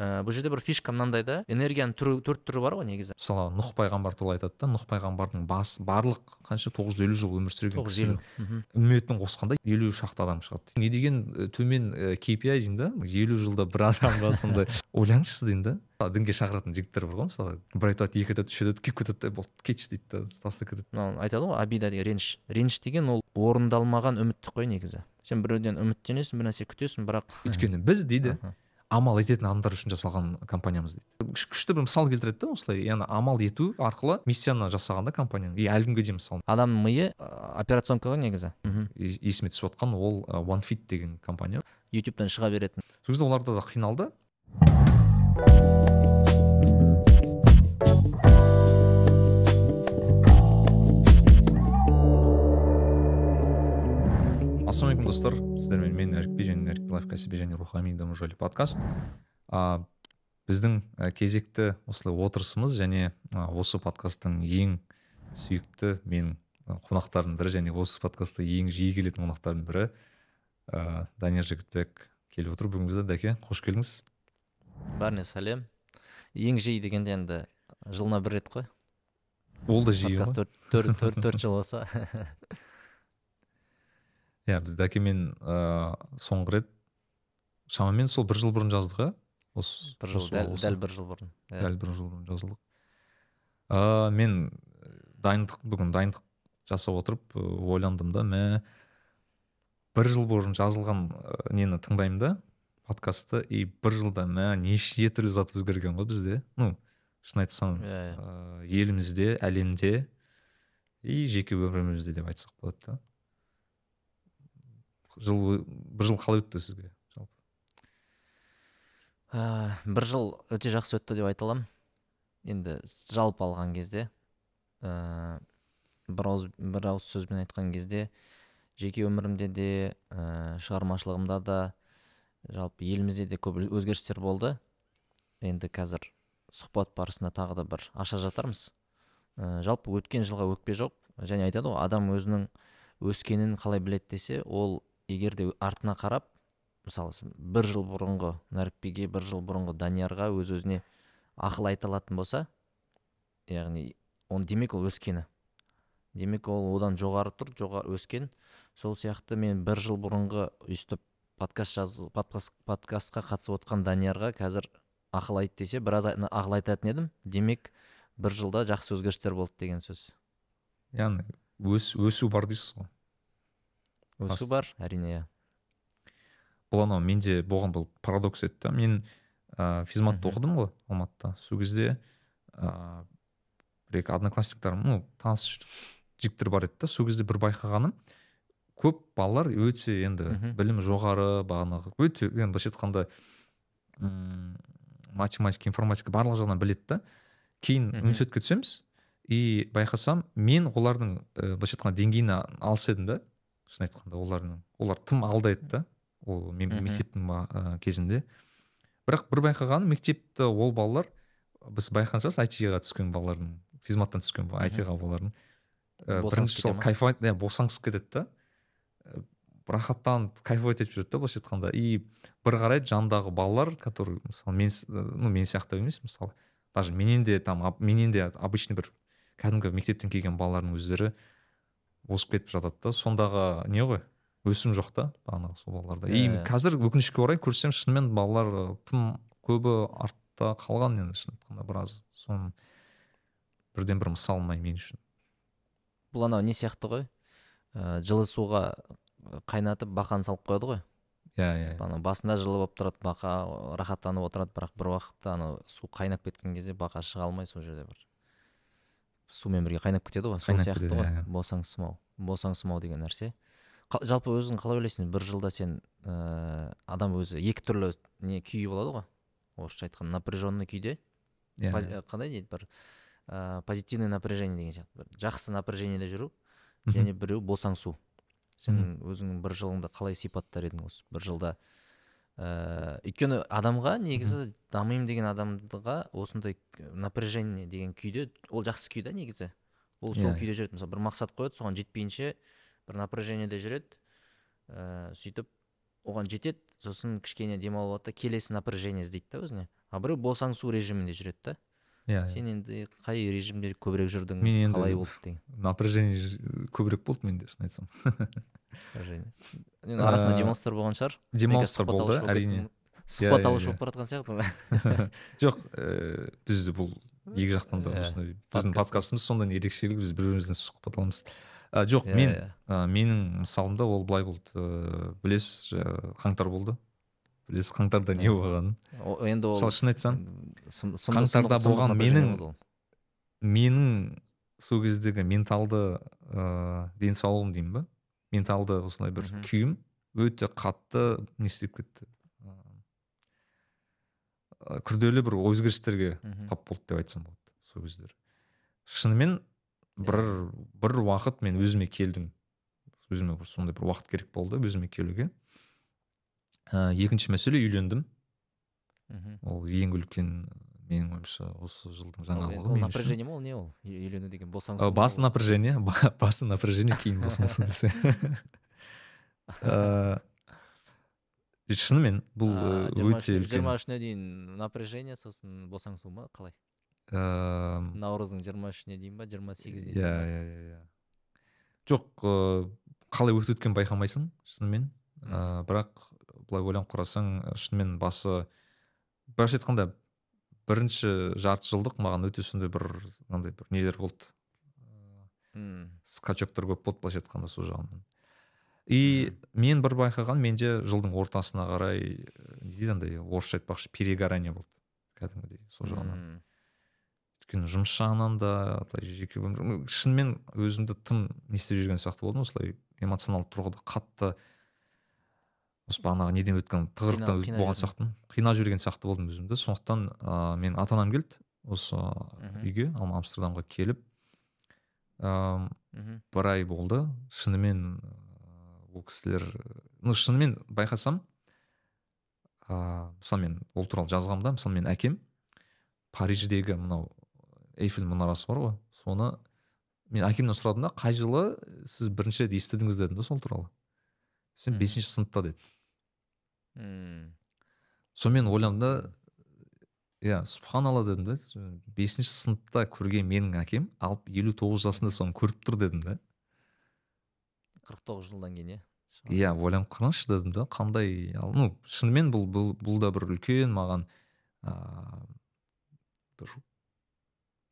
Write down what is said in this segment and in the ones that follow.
ә, бұл жерде бір фишка мынандай да энергияның түрі төрт түрі бар ғой негізі. Мысалы нұх пайғамбар туралы айтады да нұх пайғамбардың бас барлық қанша тоғыз жүз елу жыл өмір сүрген тоғыз жүз елу. Кісінің үмметін қосқанда елу шақты адам шығады. Не деген төмен KPI деймін да елу жылда бір адамға сондай. Ойлаңызшы деймін да. Дінге шақыратын жігіттер бар ғой мысалы бір айтады екі айтады үш айтады келіп кетеді да болды кетші дейді да тастап кетеді. Мынау айтады ғой абида деген реніш. Реніш деген ол орындалмаған үміттік қой негізі. Сен біреуден үміттенесің бір нәрсе күтесің бірақ өйткені біз дейді. Амал ететін адамдар үшін жасалған компаниямыз дейді. Күш- күшті бір мысал келтіреді да осылай яғни амал ету арқылы миссияны жасаған да компанияның. И әлі күнге дейін мысалы адамның миы операционка ғой негізі. Мхм. Есіме түсіп жатқан ол OneFit деген компания. Ютубтан шыға беретін. Сол кезде оларда да қиналды. Ассалаумағалейкум достар. Сіздермен мен әрікби және әрікби лайф кәсіби және рухани даму жайлы подкаст. А, біздің кезекті осылай отырысымыз және а, осы подкасттың ең сүйікті мен қонақтардың бірі және осы подкастқа ең жиі келетін қонақтардың бірі ә, данияр жігітбек келіп отыр. Бүгін бізде дәке қош келдіңіз. Бәріне сәлем. Ең жиі дегенде енді жылына бір рет қой. Ол да жиі ғой төрт төрт жыл болса. Иә біз дәкемен ыыы соңғы рет шамамен сол бір жыл бұрын жаздық иә осы бір жыл дәл, дәл бір жыл бұрын иә. дәл бір жыл бұрын жазылдық ыыы мен дайындық бүгін дайындық жасап отырып ойландым да мә бір жыл бұрын жазылған нені тыңдаймын да подкастты и бір жылда мә неше түрлі зат өзгерген ғой бізде ну шын айтсам Иә, иә. ы, елімізде әлемде и жеке өмірімізде деп айтсақ болады да жыл бір жыл қалай өтті сізге жалпы. Ә, бір жыл өте жақсы өтті деп айта аламын. Енді жалпы алған кезде ә, бір ауыз бір ауыз сөзбен айтқан кезде жеке өмірімде де ә, шығармашылығымда да жалпы елімізде де көп өзгерістер болды. Енді қазір сұхбат барысында тағы да бір аша жатармыз. Ә, жалпы өткен жылға өкпе жоқ. Және айтады ғой адам өзінің өскенін қалай біледі десе ол егер де артына қарап мысалы бір жыл бұрынғы нәрікбиге бір жыл бұрынғы даниярға өз өзіне ақыл айта алатын болса яғни оны демек ол өскені. Демек ол одан жоғары тұр жоғары өскен. Сол сияқты мен бір жыл бұрынғы өйстіп подкаст жаз подкаст, подкастқа қатысып отқан даниярға қазір ақыл айт десе біраз ақыл айтатын едім. Демек бір жылда жақсы өзгерістер болды деген сөз. Яғни өс, өсу бар дейсіз ғой. Өсу бар әрине иә. Бұл анау менде болған бұл парадокс еді да. Мен ә, физматты оқыдым ғой алматыда. Сол кезде ә, бір екі одноклассниктарым ну таныс жігіттер бар еді да. Сол кезде бір байқағаным көп балалар өте енді білімі жоғары бағанағы өте енді былайша айтқанда математика информатика барлық жағынан біледі да. Кейін университетке түсеміз. И байқасам мен олардың ә, былайша айтқанда деңгейіне алыс едім да. Шын айтқанда олардың олар тым алда еді да ол мен мектептің ә, кезінде. Бірақ бір байқағаным мектепті ол балалар біз байқаған шығарсыз айтиға түскен балалардың физматтан түскен айтиға балалардың ә, бірінші ма? кайфовать иә босаңсып кетеді да. Рахаттанып кайфовать етіп жүреді да былайша айтқанда. И бір қарайды жанындағы балалар который мысалы мен ну мен сияқты емес мысалы даже менен де там менен де обычный бір кәдімгі мектептен келген балалардың өздері озып кетіп жатады да. Сондағы не ғой? Өсім жоқ та бағанағы сол балаларда. И Иә. қазір өкінішке орай көрсем шынымен балалар тым көбі артта қалған енді шын айтқанда біраз. Соның бірден бір мысал мен үшін. Бұл анау не сияқты ғой? Ә, жылы суға қайнатып бақаны салып қояды ғой? Иә иә ана басында жылы болып тұрады бақа рахаттанып отырады. Бірақ бір уақытта анау су қайнап кеткен кезде бақа шыға алмай сол жерде бір. Сумен бірге қайнап кетеді ғой. Сол сияқты ғой. иә, иә. босаңсымау босаңсымау деген нәрсе. Жалпы өзің қалай ойлайсың? бір жылда сен ә, адам өзі екі түрлі не күйі болады ғой. Орысша айтқанда напряженный күйде. Иә пози- ә, қандай дейді? Бір ә, позитивный напряжение деген сияқты. Бір жақсы напряжениеде жүру және біреу босаңсу. Сен өзіңнің бір жылыңды қалай сипаттар едің осы? Бір жылда ыыы өйткені адамға негізі дамимын деген адамға осындай напряжение деген күйде ол жақсы күй да негізі. Ол сол Иә. күйде жүреді. Мысалы бір мақсат қояды соған жетпейінше бір напряжениеде жүреді. Ыыы сөйтіп оған жетеді. Сосын кішкене демалып алады да келесі напряжение іздейді да өзіне. А біреу босаңсу режимінде жүреді да. Иә сен енді қай режимде көбірек жүрдің Мен енді- қалай болды деген напряжение көбірек болды менде шын айтсам. Енді арасында Ә, демалыстар болған шығар. демалыстар болды әрине. кеттің- сұхбат иә, алушы иә. болып бара жатқан сияқты жоқ ііі бізде бұл екі жақтан да Иә, біздің подкаст. подкастымыз сондай ерекшелігі біз бір бірімізден сұхбат аламыз. Жоқ Иә, мен иә. менің мысалымда ол былай болды. Ыыы білесіз қаңтар болды. Білесіз қаңтарда не Иә. болғанын енді ол мысалы шын айтсам қаңтарда болған менің- менің сол кездегі менталды ыыы денсаулығым деймін ба? Менталды осылай бір күйім өте қатты не істеп кетті. Күрделі бір өзгерістерге тап болды деп айтсам болады сол кездері. Шынымен бір бір уақыт мен өзіме келдім. Өзіме бір сондай бір уақыт керек болды өзіме келуге. Ә, екінші мәселе үйлендім. Мгм. ол ең үлкен менің ойымша осы жылдың жаңалығы ол напряжение ма ол не ол? Үй- үйлену деген босаңсу Ә, ма басы напряжение ба- басы напряжение кейін босаңсың десе. Ә, шынымен бұл өте үлкен. жиырма үшіне дейін напряжение сосын босаңсу ма қалай? Ә, наурыздың жиырма үшіне дейін ба жиырма сегізіне иә иә иә иә. Жоқ ыыы қалай өтіп өткенін байқамайсың шынымен. Ә, бірақ былай ойланып қарасаң ә, шынымен басы былайша айтқанда бірінші жарты жылдық маған өте сондай бір мынандай бір нелер болды. М, скачоктар көп болды былайша айтқанда сол жағынан. И мен бір байқаған менде жылдың ортасына қарай ә, не дейді андай орысша айтпақшы перегорание болды кәдімгідей сол жағынан. Өйткені жұмыс жағынан да былай жеке өмір шынымен өзімді тым не істеп жүрген сияқты болдым осылай эмоционалды тұрғыда қатты осы бағанағы неден өткен тығырықтан өтіп болған сияқтымын. Қинап жіберген сияқты болдым өзімді. Сондықтан ыыы мен ата анам келді осы үйге Алма амстердамға келіп ыыы бір ай болды. Шынымен ол кісілер ну шынымен байқасам ыыы мысалы мен ол туралы жазғанмда мысалы менің әкем париждегі мынау эйфель мұнарасы бар ғой. Соны мен әкемнен сұрадым да қай жылы сіз бірінші рет естідіңіз? дедім да сол туралы. Сен бесінші сыныпта деді. М, сонымен ойладым да иә субханалла дедім да бесінші сыныпта көрген менің әкем алып елу тоғыз жасында соны көріп тұр дедім да қырық тоғыз жылдан кейін иә? Иә ойланып қараңызшы дедім да қандай ну шынымен бұл бұл, бұл да бір үлкен маған ыыы бір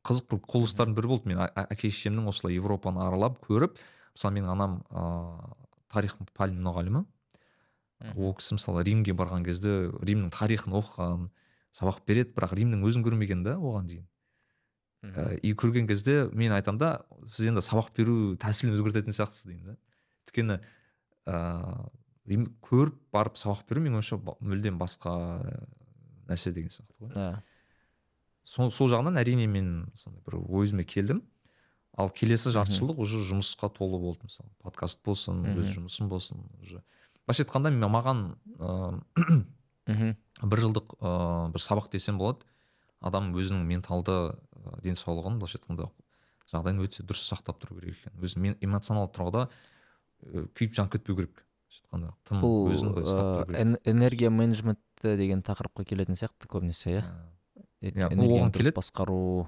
қызық бір құбылыстардың бірі болды. Мен әке шешемнің осылай европаны аралап көріп мысалы менің анам ыыы тарих пәнінің мұғалімі. Ол кісі мысалы римге барған кезде римнің тарихын оқыған сабақ береді бірақ римнің өзін көрмеген да оған дейін. Ә, и көрген кезде мен айтамын да сіз енді сабақ беру тәсілін өзгертетін сияқтысыз деймін да. Өйткені ыыы рим көріп барып сабақ беру менің ойымша мүлдем басқа ә, нәрсе деген сияқты ғой. Сол, сол жағынан әрине мен сондай бір өзіме келдім. Ал келесі жарты Мгм. жылдық уже жұмысқа толы болды мысалы. Подкаст болсын өз жұмысым болсын уже былайша айтқанда мен- маған ыыы бір жылдық ыыы бір сабақ десем болады. Адам өзінің менталды денсаулығын былайша айтқанда жағдайын өте дұрыс сақтап тұру керек екен. Өзі мен эмоционалды тұрғыда күйіп жанып кетпеу керек. Былайша айтқанда тым бұл өзін былай ұстап тұру керек. эн- энергия менеджменті деген тақырыпқа келетін сияқты көбінесе иә? Ә, иә, энергияны дұрыс басқару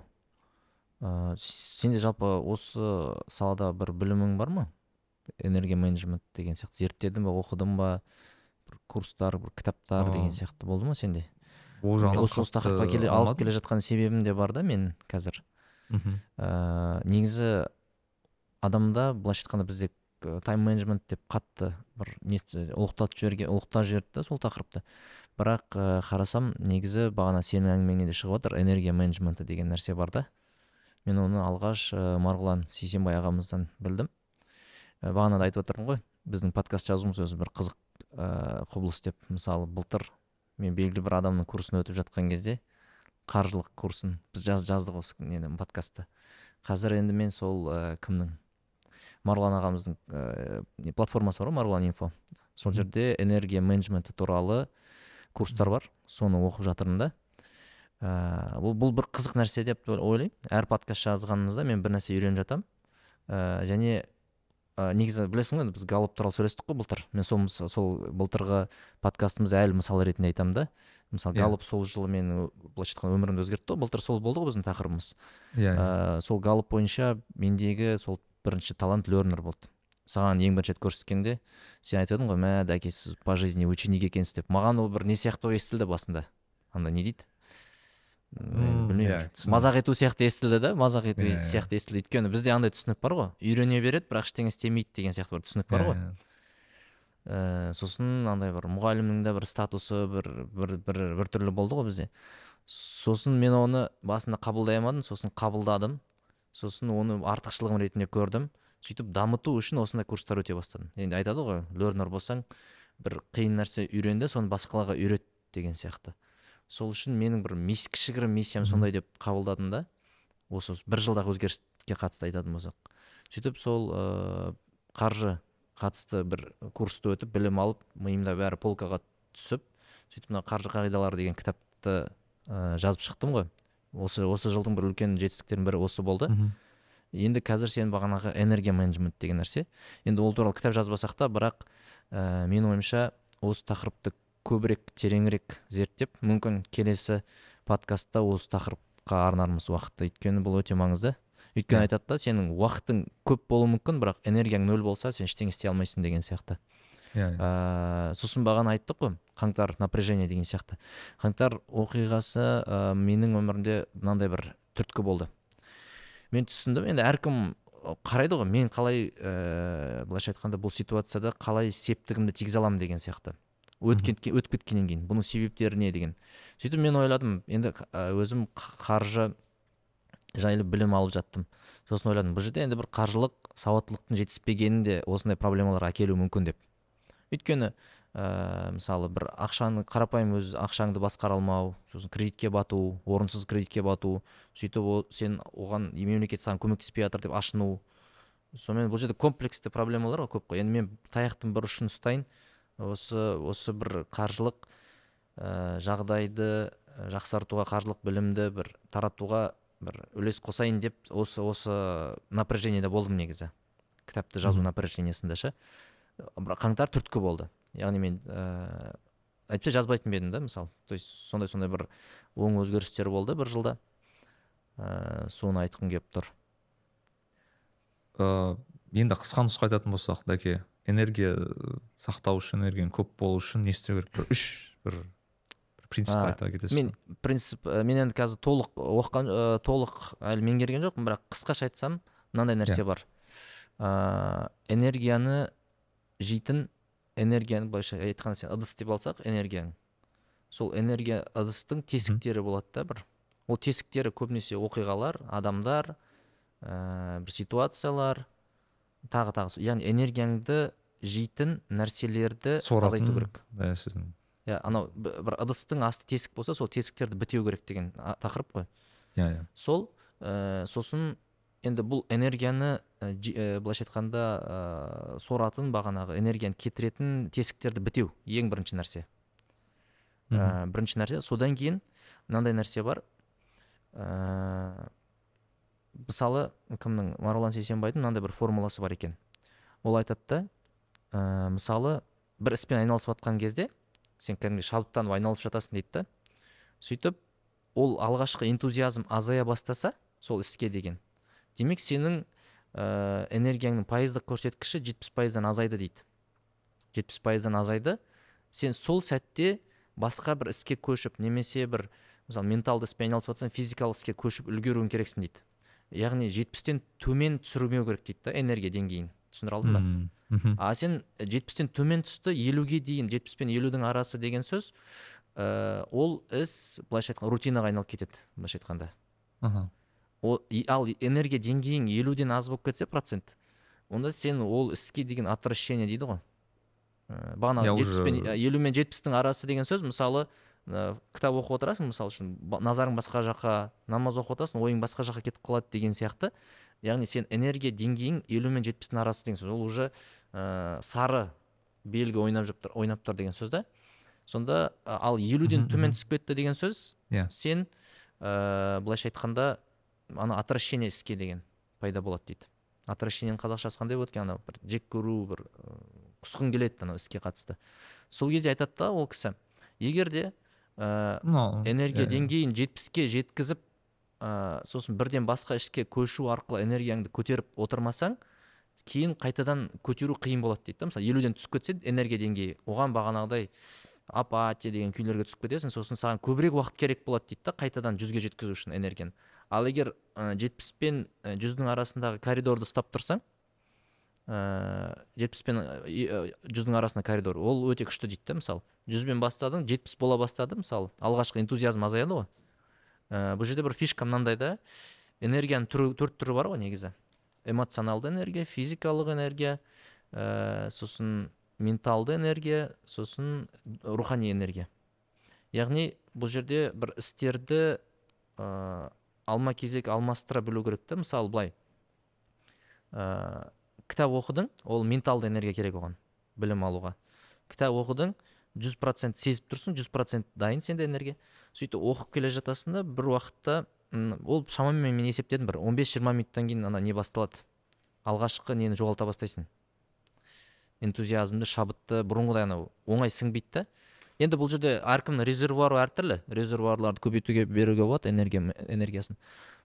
ыыы сенде жалпы осы салада бір білімің бар ма? Энергия менеджмент деген сияқты зерттедің ба оқыдың ба бір курстар бір кітаптар деген сияқты болды ма сенде? Ол жағынан осы осы тақырыпқа келе, алып келе жатқан себебім де бар да мен қазір. Мхм. ыыы негізі адамда былайша айтқанда бізде тайм менеджмент деп қатты бір не ұлықтатып жіберген ұлықтап жіберді да сол тақырыпты. Бірақ ә, қарасам негізі бағана сенің әңгімеңе де шығып жатыр энергия менеджменті деген нәрсе бар да. Мен оны алғаш ә, марғұлан сейсенбай ағамыздан білдім. ә, бағана да айтып отырмын ғой. Біздің подкаст жазуымыз өзі бір қызық ә, құбылыс деп. Мысалы былтыр мен белгілі бір адамның курсын өтіп жатқан кезде қаржылық курсын біз жаз, жаздық осы нені подкастты. Қазір енді мен сол ә, кімнің? Марғұлан ағамыздың ә, не, платформасы бар ғой марғұлан инфо. Сол жерде энергия менеджменті туралы курстар бар. Соны оқып жатырмын да. Ә, бұл, бұл бір қызық нәрсе деп ойлаймын. Әр подкаст жазғанымызда мен бір нәрсе үйреніп жатамын. Ә, және ә, негізі білесің ғой біз галоп туралы сөйлестік қой былтыр. Мен сол сол былтырғы подкастымызды әлі мысал ретінде айтамын да. Мысалы Иә. галоп сол жылы менің ö- былайша айтқанда өмірімді өзгертті ғой. Былтыр сол болды ғой біздің тақырыбымыз. Иә иә. ә, сол галоп бойынша мендегі сол бірінші талант лернер болды. Саған ең бірінші рет көрсеткенде сен айтып едің ғой мә дәке сіз по жизни ученик екенсіз деп. Маған ол бір не сияқты болып естілді басында. Андай не дейді? Білмеймін. иә, мазақ ету сияқты естілді да мазақ ету Иә, иә. сияқты естілді. Өйткені бізде андай түсінік бар ғой. Үйрене береді бірақ ештеңе істемейді деген сияқты бір түсінік бар ғой. ә, сосын андай бір мұғалімнің де бір статусы бір бір бір біртүрлі болды ғой бізде. Сосын мен оны басында қабылдай алмадым сосын қабылдадым. Сосын оны артықшылығым ретінде көрдім. Сөйтіп дамыту үшін осындай курстар өте бастадым. Енді айтады ғой лернер болсаң бір қиын нәрсе үйрен де соны басқаларға үйрет деген сияқты. Сол үшін менің бір мисс кішігірім миссиям сондай деп қабылдадым да. Осы бір жылдағы өзгеріске қатысты айтатын болсақ. Сөйтіп сол ыыы қаржы қатысты бір курсты өтіп білім алып миымда бәрі полкаға түсіп сөйтіп мына қаржы қағидалары деген кітапты ә, жазып шықтым ғой. Осы осы жылдың бір үлкен жетістіктерінің бірі осы болды. Енді қазір сен бағанағы энергия менеджмент деген нәрсе. Енді ол туралы кітап жазбасақ та бірақ ә, менің ойымша осы тақырыпты көбірек тереңірек зерттеп мүмкін келесі подкастта осы тақырыпқа арнармыз уақытты. Өйткені бұл өте маңызды. Өйткені Иә. айтады да сенің уақытың көп болуы мүмкін бірақ энергияң нөл болса сен ештеңе істей алмайсың деген сияқты. Иә иә. ә, сосын бағана айттық қой қаңтар напряжение деген сияқты. Қаңтар оқиғасы ә, менің өмірімде мынандай бір түрткі болды. Мен түсіндім енді әркім қарайды ғой мен қалай ә, былайша айтқанда бұл ситуацияда қалай септігімді тигізе аламын деген сияқты. Өткен өтіп кеткеннен кейін. Бұның себептері не деген. Сөйтіп мен ойладым. Енді өзім қаржы жайлы білім алып жаттым. Сосын ойладым бұл жерде енді бір қаржылық сауаттылықтың жетіспегені де осындай проблемалар әкелуі мүмкін деп. Өйткені ә, мысалы бір ақшаны қарапайым өз ақшаңды басқара алмау сосын кредитке бату орынсыз кредитке бату сөйтіп ол сен оған мемлекет саған көмектеспей жатыр деп ашыну. Сонымен бұл жерде комплексті проблемалар ғой көп қой. Енді мен таяқтың бір ұшын ұстайын осы осы бір қаржылық ә, жағдайды ә, жақсартуға қаржылық білімді бір таратуға бір үлес қосайын деп осы осы напряжениеде болдым негізі. Кітапты жазу напряжениесінде ше. Бірақ қаңтар түрткі болды. Яғни мен ыыы әйтпесе жазбайтын ба едім да мысалы то есть сондай сондай бір оң өзгерістер болды бір жылда. Ыыы соны айтқым келіп тұр. Ә, енді қысқа нұсқа айтатын болсақ дәке энергия ә, сақтау үшін энергияның көп болу үшін не істеу керек? Бір үш бір, принцип А, айта кетесіз мен принцип ә, мен енді қазір толық оқыған ә, толық әлі меңгерген жоқпын бірақ қысқаша айтсам мынандай нәрсе бар. Ыыы энергияны жейтін энергияны былайша айтқанда сен ыдыс деп алсақ энергияң. Сол энергия ыдыстың тесіктері болады да бір. Ол тесіктері көбінесе оқиғалар адамдар ә, бір ситуациялар тағы тағы яғни энергияңды жейтін нәрселерді азайту керек. Да сіздің иә анау бір ыдыстың асты тесік болса сол тесіктерді бітеу керек деген тақырып қой. Иә иә. Сол ә, сосын енді бұл энергияны ә, ә, былайша айтқанда ә, соратын бағанағы энергияны кетіретін тесіктерді бітеу ең бірінші нәрсе. Ә, бірінші нәрсе. Содан кейін мынандай нәрсе бар. Ә, мысалы кімнің? Марғұлан сейсенбайдың мынандай бір формуласы бар екен. Ол айтады да ә, мысалы бір іспен айналысып жатқан кезде сен кәдімгідей шабыттанып айналысып жатасың дейді да. Сөйтіп ол алғашқы энтузиазм азая бастаса сол іске деген. Демек сенің ә, энергияңның пайыздық көрсеткіші жетпіс пайыздан азайды дейді. Жетпіс пайыздан азайды. Сен сол сәтте басқа бір іске көшіп немесе бір мысалы менталды іспен айналысып жатсаң физикалық іске көшіп үлгеруің керексің дейді. Яғни жетпістен төмен түсірмеу керек дейді да энергия деңгейін түсіндіре алдым ба. Мхм. а сен жетпістен төмен түсті елуге дейін жетпіс пен елудің арасы деген сөз ә, ол іс былайша айтқанда рутинаға айналып кетеді былайша айтқанда Аха. и- ал энергия деңгейің елуден аз болып кетсе процент онда сен ол іске деген отвращение дейді ғой ә, бағана Я жетпіс пен елу мен жетпістің арасы деген сөз мысалы кітап оқып отырасың мысалы үшін назарың басқа жаққа намаз оқып отырасың ойың басқа жаққа кетіп қалады деген сияқты. Яғни сен энергия деңгейің елу мен жетпістің арасы деген сөз. Ол уже ә, сары белгі ойнап тұр ойнап тұр деген сөз да. Сонда ал елуден төмен түсіп кетті деген сөз Иә. сен ә, былайша айтқанда ана отвращение іске деген пайда болады дейді. Отвращениенің қазақшасы қандай болады екен? Анау бір жек көру бір құсқың келеді анау іске қатысты. Сол кезде айтады да ол кісі егер де ә, энергия иә, деңгейін жетпіске жеткізіп ә, сосын бірден басқа ішке көшу арқылы энергияңды көтеріп отырмасаң кейін қайтадан көтеру қиын болады дейді да. Мысалы елуден түсіп кетсе энергия деңгейі оған бағанағыдай апатия деген күйлерге түсіп кетесің сосын саған көбірек уақыт керек болады дейді да қайтадан жүзге жеткізу үшін энергияны. Ал егер жетпіс пен жүздің арасындағы коридорды ұстап тұрсаң жетпіс пен и- ә, жүздің арасында коридор. Ол өте күшті дейді да мысалы. Жүзбен бастадың жетпіс бола бастады мысалы. Алғашқы энтузиазм азаяды ғой. Ә, бұл жерде бір фишка мынандай да. Энергияның түрі, төрт түрі бар ғой негізі. Эмоционалды энергия физикалық энергия ә, сосын менталды энергия сосын рухани энергия. Яғни бұл жерде бір істерді ә, алма кезек алмастыра білу керек та мысалы былай. Ә, кітап оқыдың ол менталды энергия керек оған білім алуға. Кітап оқыдың жүз процент сезіп тұрсың жүз процент дайын сенде энергия. Сөйтіп оқып келе жатасың да бір уақытта ол шамамен мен есептедім бір 15-20 минуттан кейін ана не басталады. Алғашқы нені жоғалта бастайсың? Энтузиазмды шабытты бұрынғыдай анау оңай сіңбейді да. Енді бұл жерде әркімнің резервуары әртүрлі резервуарларды көбейтуге беруге болады энергия энергиясын.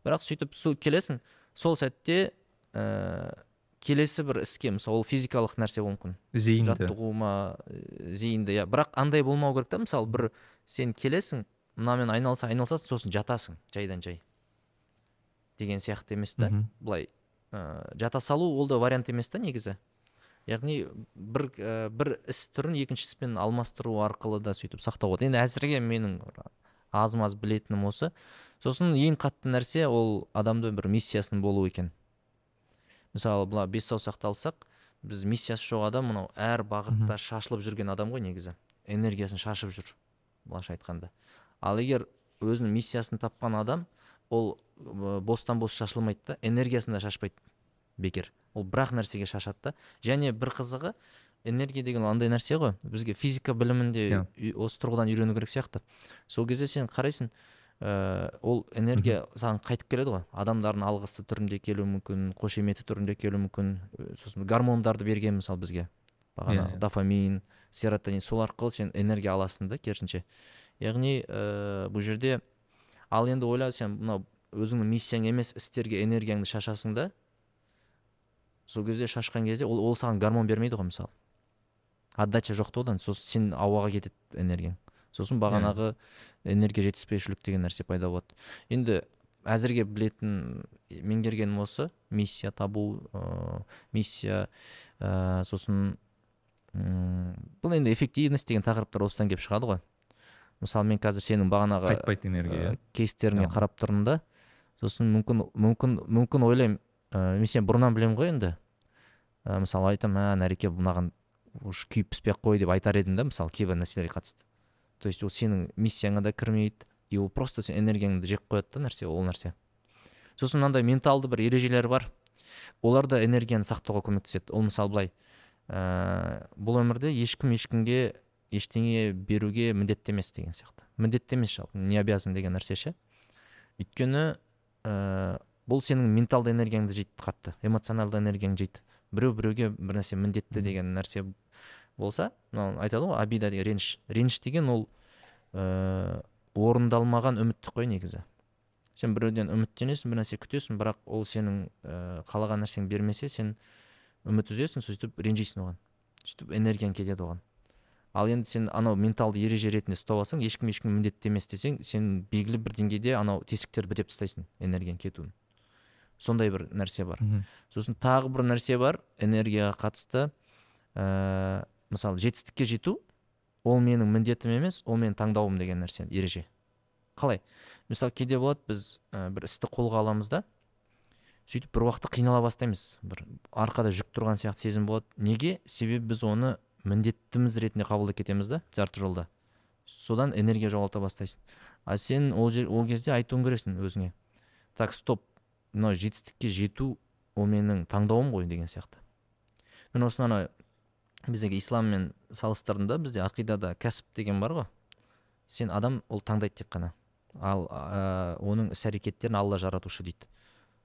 Бірақ сөйтіп сол келесің сол сәтте ә, келесі бір іске мысалы ол физикалық нәрсе болуы мүмкін. Зейінді. Жаттығу ма ә, зейінді иә. Бірақ андай болмау керек та мысалы бір сен келесің мынамен айналыса айналысасың сосын жатасың жайдан жай. Деген сияқты емес та. Былай ә, жата салу ол да вариант емес та негізі. Яғни бір ә, бір іс түрін екінші іспен алмастыру арқылы да сөйтіп сақтауға болады. Енді әзірге менің аз маз білетінім осы. Сосын ең қатты нәрсе ол адамда бір миссиясының болуы екен. Мысалы былай бес саусақты алсақ біз миссиясы жоқ адам мынау әр бағытта шашылып жүрген адам ғой негізі. Энергиясын шашып жүр былайша айтқанда. Ал егер өзінің миссиясын тапқан адам ол бостан бос шашылмайды да энергиясын да шашпайды бекер. Ол бір ақ нәрсеге шашады да. Және бір қызығы энергия деген ол андай нәрсе ғой. Бізге физика білімінде Иә. үй- осы тұрғыдан үйрену керек сияқты. Сол кезде сен қарайсың ә, ол энергия саған қайтып келеді ғой. Адамдардың алғысы түрінде келуі мүмкін қошеметі түрінде келуі мүмкін. Ö, сосын гормондарды берген мысалы бізге. Бағана Иә, иә. дофамин серотонин сол арқылы сен энергия аласың да керісінше. Яғни ә, бұл жерде ал енді ойла сен мынау өзіңнің миссияң емес істерге энергияңды шашасың да сол кезде шашқан кезде ол, ол саған гормон бермейді ғой мысалы. Отдача жоқ та одан сосын сен ауаға кетеді энергияң. Сосын бағанағы энергия жетіспеушілік деген нәрсе пайда болады. Енді әзірге білетін меңгергенім осы. Миссия табу ә, миссия ә, сосын м, бұл енді эффективность деген тақырыптар осыдан келіп шығады ғой. Мысалы мен қазір сенің бағанағы қайтпайтын энергия ә, кейстеріңе қарап тұрмын да. Сосын мүмкін мүмкін мүмкін ойлаймын ә, мен сені бұрыннан білемін ғой енді. Ә, мысалы айтамын ә нәреке мынаған уж күйіп піспей ақ қой деп айтар едім да мысалы кейбір нәрселерге қатысты. То есть ол сенің миссияңа да кірмейді и ол просто сен энергияңды жеп қояды да нәрсе ол нәрсе. Сосын мынандай менталды бір ережелер бар. Олар да энергияны сақтауға көмектеседі. Ол мысалы былай ә, бұл өмірде ешкім ешкімге ештеңе беруге міндетті емес деген сияқты. Міндетті емес жалпы не обязан деген нәрсе ше? Өйткені ә, бұл сенің менталды энергияңды жейді қатты эмоционалды энергияңды жейді. Біреу біреуге бір нәрсе міндетті деген нәрсе болса мынау айтады ғой обида деген реніш. Реніш деген ол ә, орындалмаған үміттік қой негізі. Сен біреуден үміттенесің бір нәрсе күтесің бірақ ол сенің ә, қалаған нәрсеңді бермесе сен үміт үзесің сөйтіп ренжисің оған. Сөйтіп энергияң кетеді оған. Ал енді сен анау менталды ереже ретінде ұстап алсаң ешкім ешкім міндетті емес десең сен белгілі бір деңгейде анау тесіктерді бітеп тастайсың энергияның кетуін. Сондай бір нәрсе бар. Сосын тағы бір нәрсе бар энергияға қатысты ә, мысалы жетістікке жету ол менің міндетім емес ол менің таңдауым деген нәрсе ереже. Қалай? Мысалы кейде болады біз ә, бір істі қолға аламыз да сөйтіп бір уақытта қинала бастаймыз. Бір арқада жүк тұрған сияқты сезім болады. Неге? Себебі біз оны міндеттіміз ретінде қабылдап кетеміз да жарты жолда. Содан энергия жоғалта бастайсың. А сен ол жер ол кезде айтуың керексің өзіңе. Так стоп. Мынау жетістікке жету ол менің таңдауым ғой деген сияқты. Мен осыны ана біздегі исламмен салыстырдым да бізде ақидада кәсіп деген бар ғой. Сен адам ол таңдайды тек қана. Ал ә, оның іс әрекеттерін алла жаратушы дейді.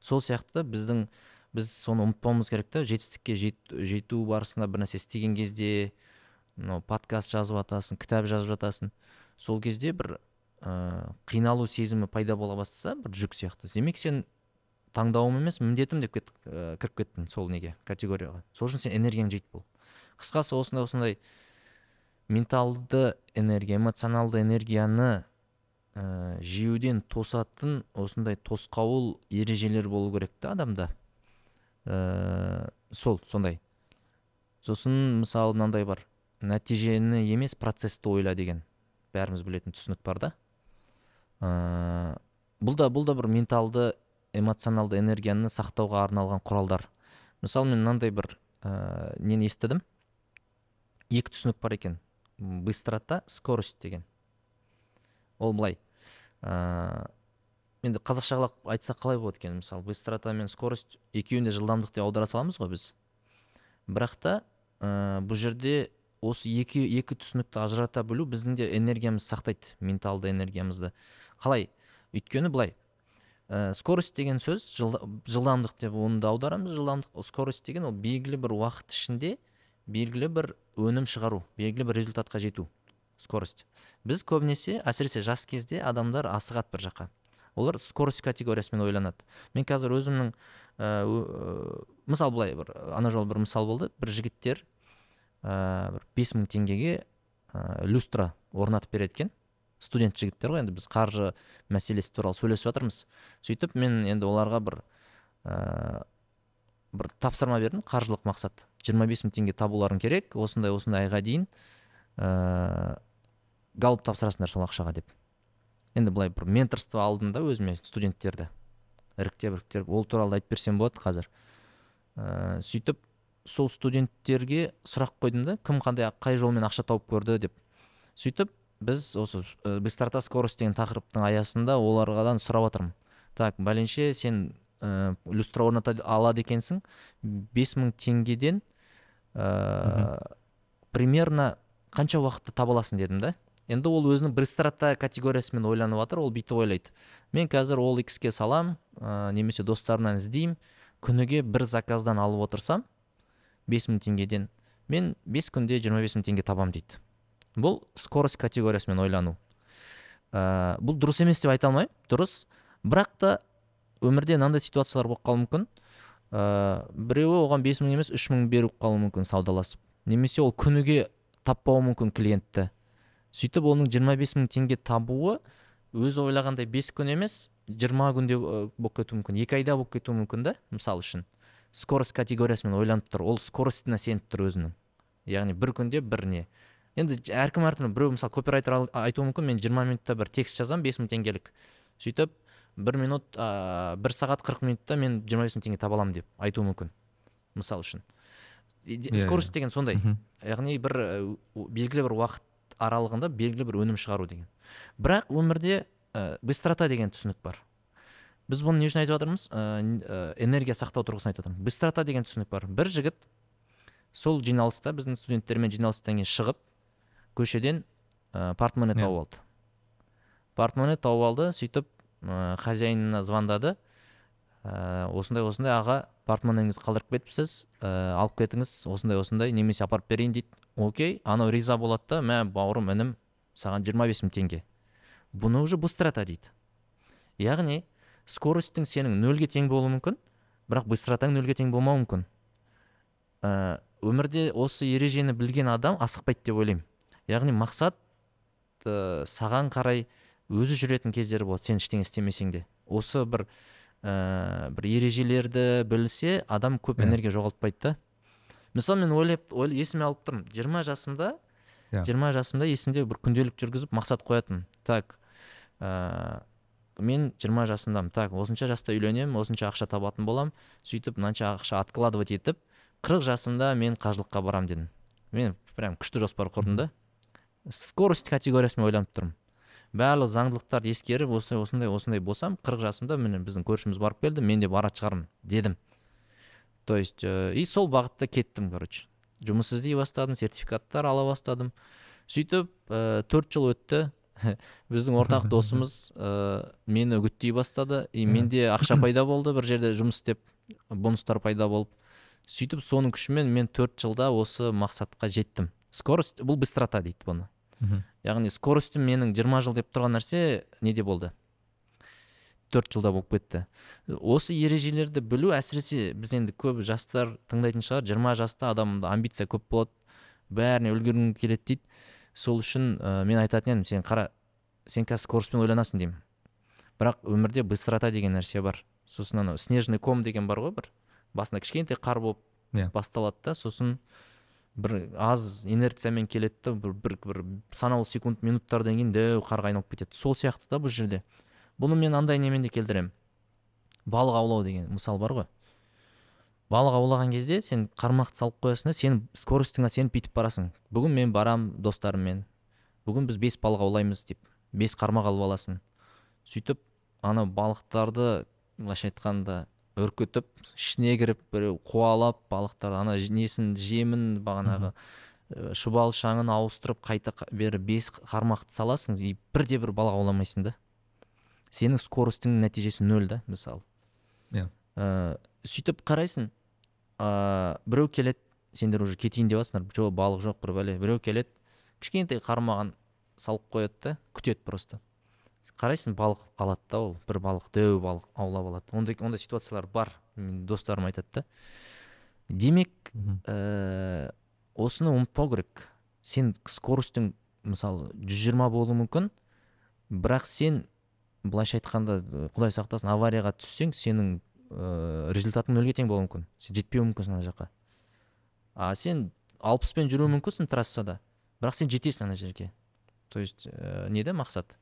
Сол сияқты біздің біз соны ұмытпауымыз керек та жетістікке жет- жету барысында бір нәрсе істеген кезде мынау подкаст жазып жатасың кітап жазып жатасың. Сол кезде бір ә, қиналу сезімі пайда бола бастаса бір жүк сияқты. Демек сен таңдауым емес міндетім деп кет, ә, кіріп кеттің сол неге категорияға. Сол үшін сен энергияң жетіп бол. Қысқасы осындай осындай. Менталды энергия эмоционалды энергияны ә, жеуден тосатын осындай тосқауыл ережелер болу керек та адамда. Ә, сол сондай. Сосын мысалы мынандай бар. Нәтижені емес процессті ойла деген. Бәріміз білетін түсінік бар да. Ә, бұл да бұл да бір менталды эмоционалды энергияны сақтауға арналған құралдар. Мысалы мен мынандай бір ә, нені естідім? Екі түсінік бар екен. Быстрота скорость деген. Ол былай. Ә, енді қазақшалап айтсақ қалай болады екен? Мысалы быстрота мен скорость екеуін де жылдамдық деп аудара саламыз ғой біз. Бірақ та ә, бұл жерде осы екі екі түсінікті ажырата білу біздің де энергиямызды сақтайды менталды энергиямызды. Қалай? Өйткені былай ә, скорость деген сөз жылда- жылдамдық деп оны да аударамыз. Жылдамдық скорость деген ол белгілі бір уақыт ішінде белгілі бір өнім шығару белгілі бір результатқа жету скорость. Біз көбінесе әсіресе жас кезде адамдар асығады бір жаққа. Олар скорость категориясымен ойланады. Мен қазір өзімнің ә, ö- мысалы былай бір ана жолы бір мысал болды. Бір жігіттер ә, бір бес мың теңгеге ә, люстра орнатып береді екен. Студент жігіттер ғой енді біз қаржы мәселесі туралы сөйлесіп жатырмыз. Сөйтіп мен енді оларға бір ә, бір тапсырма бердім қаржылық мақсат. 25 бес мың теңге табуларың керек осындай осындай айға дейін ә, галып тапсырасыңдар сол ақшаға деп. Енді былай бір менторство алдым да өзіме студенттерді. Іріктеп іріктеп ол туралы айтып берсем болады қазір. Ә, сөйтіп сол студенттерге сұрақ қойдым да кім қандай қай жолмен ақша тауып көрді деп. Сөйтіп біз осы ә, быстрота скорость деген тақырыптың аясында олардан сұрап жатырмын так бәленше сен ә, люстра орната алады екенсің. Бес мың теңгеден ә, примерно қанша уақытта таба аласың дедім да? Енді ол өзінің быстрота категориясымен ойланып жатыр ол бүйтіп ойлайды. Мен қазір ол ге салам ә, немесе достарымнан іздеймін. Күніге бір заказдан алып отырсам бес мың теңгеден мен бес күнде 25 бес мың теңге табам дейді. Бұл скорость категориясымен ойлану. Ә, бұл дұрыс емес деп айта алмаймын дұрыс. Бірақ та өмірде мынандай ситуациялар болып қалуы мүмкін. Ә, біреуі оған бес мың емес үш мың беріп қалуы мүмкін саудаласып. Немесе ол күніге таппауы мүмкін клиентті. Сөйтіп оның 25 бес мың теңге табуы өзі ойлағандай бес күн емес жиырма күнде болып кетуі мүмкін. Екі айда болып кетуі мүмкін да мысалы үшін. Скорость категориясымен ойланып тұр. Ол скоростьына сеніп тұр өзінің. Яғни бір күнде бір не енді әркім әртүрлі. Біреу мысалы копирайтер айтуы мүмкін. Мен жиырма минутта бір текст жазамын бес мың теңгелік. Сөйтіп бір минут ә, бір сағат қырық минутта мен жиырма бес мың теңге таба аламын деп айтуы мүмкін мысалы үшін. Де- Иә, скорость иә. деген сондай. Яғни бір ә, у- белгілі бір уақыт аралығында белгілі бір өнім шығару деген. Бірақ өмірде ә, быстрота деген түсінік бар. Біз бұны не үшін айтып жатырмыз? Ә, энергия сақтау тұрғысынан айтып жатырмын быстрота деген түсінік бар. Бір жігіт сол жиналыста біздің студенттермен жиналыстан кейін шығып көшеден ә, портмоне Иә. тауып алды. Портмоне тауып алды сөйтіп ә, хозяинына звондады. Ә, осындай осындай аға портмонеңізді қалдырып кетіпсіз. Ә, алып кетіңіз осындай осындай немесе апарып берейін дейді. Окей анау риза болады да мә бауырым інім саған 25 бес мың теңге. Бұны уже быстрота дейді. Яғни скоростьтің сенің нөлге тең болуы мүмкін бірақ быстротаң нөлге тең болмауы мүмкін. Өмірде осы ережені білген адам асықпайды деп ойлаймын. Яғни мақсат ә, саған қарай өзі жүретін кездері болады. Сен ештеңе істемесең де. Осы бір ә, бір ережелерді білсе адам көп Иә. энергия жоғалтпайды да. Мысалы мен ойлап ой, есіме алып тұрмын. Жиырма жасымда Иә. жиырма жасымда есімде бір күнделік жүргізіп мақсат қоятынмын так ә, мен жиырма жасымдамын. Так осынша жаста үйленемін осынша ақша табатын боламын сөйтіп мынанша ақша откладывать етіп қырық жасымда мен қажылыққа барамын дедім. Мен прям күшті жоспар құрдым да. Скорость категориясымен ойланып тұрмын. Барлық заңдылықтарды ескеріп осындай осындай осындай болсам қырық жасымда міне біздің көршіміз барып келді мен де баратын шығармын дедім. То есть ә, и сол бағытта кеттім короче. Жұмыс іздей бастадым сертификаттар ала бастадым. Сөйтіп ә, төрт жыл өтті. Біздің ортақ досымыз ә, мені үгіттей бастады. И менде ақша пайда болды бір жерде жұмыс істеп бонустар пайда болып. Сөйтіп соның күшімен мен төрт жылда осы мақсатқа жеттім. Скорость бұл быстрота дейді бұны. Мхм. яғни скоростім менің 20 жыл деп тұрған нәрсе неде болды? Төрт жылда болып кетті. Осы ережелерді білу әсіресе біз енді көп жастар тыңдайтын шығар. 20 жаста адамда амбиция көп болады. Бәріне үлгергің келеді дейді. Сол үшін ә, мен айтатын едім сен қара сен қазір скоростьпен ойланасың деймін. Бірақ өмірде быстрота деген нәрсе бар. Сосын анау снежный ком деген бар ғой бір. Басында кішкентай қар болып Иә. басталады да сосын бір аз инерциямен келеді да бір, бір, бір санаулы секунд минуттардан кейін дәу қарға айналып кетеді. Сол сияқты да бұл жерде. Бұны мен андай немен де келтіремін. Балық аулау деген мысал бар ғой. Балық аулаған кезде сен қармақты салып қоясың да сен скоростыңа сеніп бүйтіп барасың. Бүгін мен барам достарыммен. Бүгін біз бес балық аулаймыз деп бес қармақ алып аласың. Сөйтіп ана балықтарды былайша айтқанда үркітіп ішіне кіріп біреу қуалап балықтарды ана несін жемін бағанағы ә, шұбалшаңын ауыстырып қайта қа- бері бес қармақты саласың и бірде бір балық ауламайсың да. Сенің скоростың нәтижесі нөл да мысалы. Иә. Ә, сөйтіп қарайсың ә, біреу келеді сендер уже кетейін деп жатсыңдар жоқ балық жоқ бір бәле. Біреу келеді кішкентай қармағын салып қояды да күтеді просто. Қарайсың балық алады да ол. Бір балық дәу балық аулап алады. Ондай ондай ситуациялар бар менің достарым айтады да. Демек ә, осыны ұмытпау керек. Сен скоростың мысалы 120 болуы мүмкін. Бірақ сен былайша айтқанда ә, құдай сақтасын аварияға түссең сенің ә, результатың нөлге тең болуы мүмкін. Сен жетпеуі мүмкінсің ана жаққа. А сен алпыспен жүруі мүмкінсің трассада. Бірақ сен жетесің ана жерге. То есть ә, не да мақсат?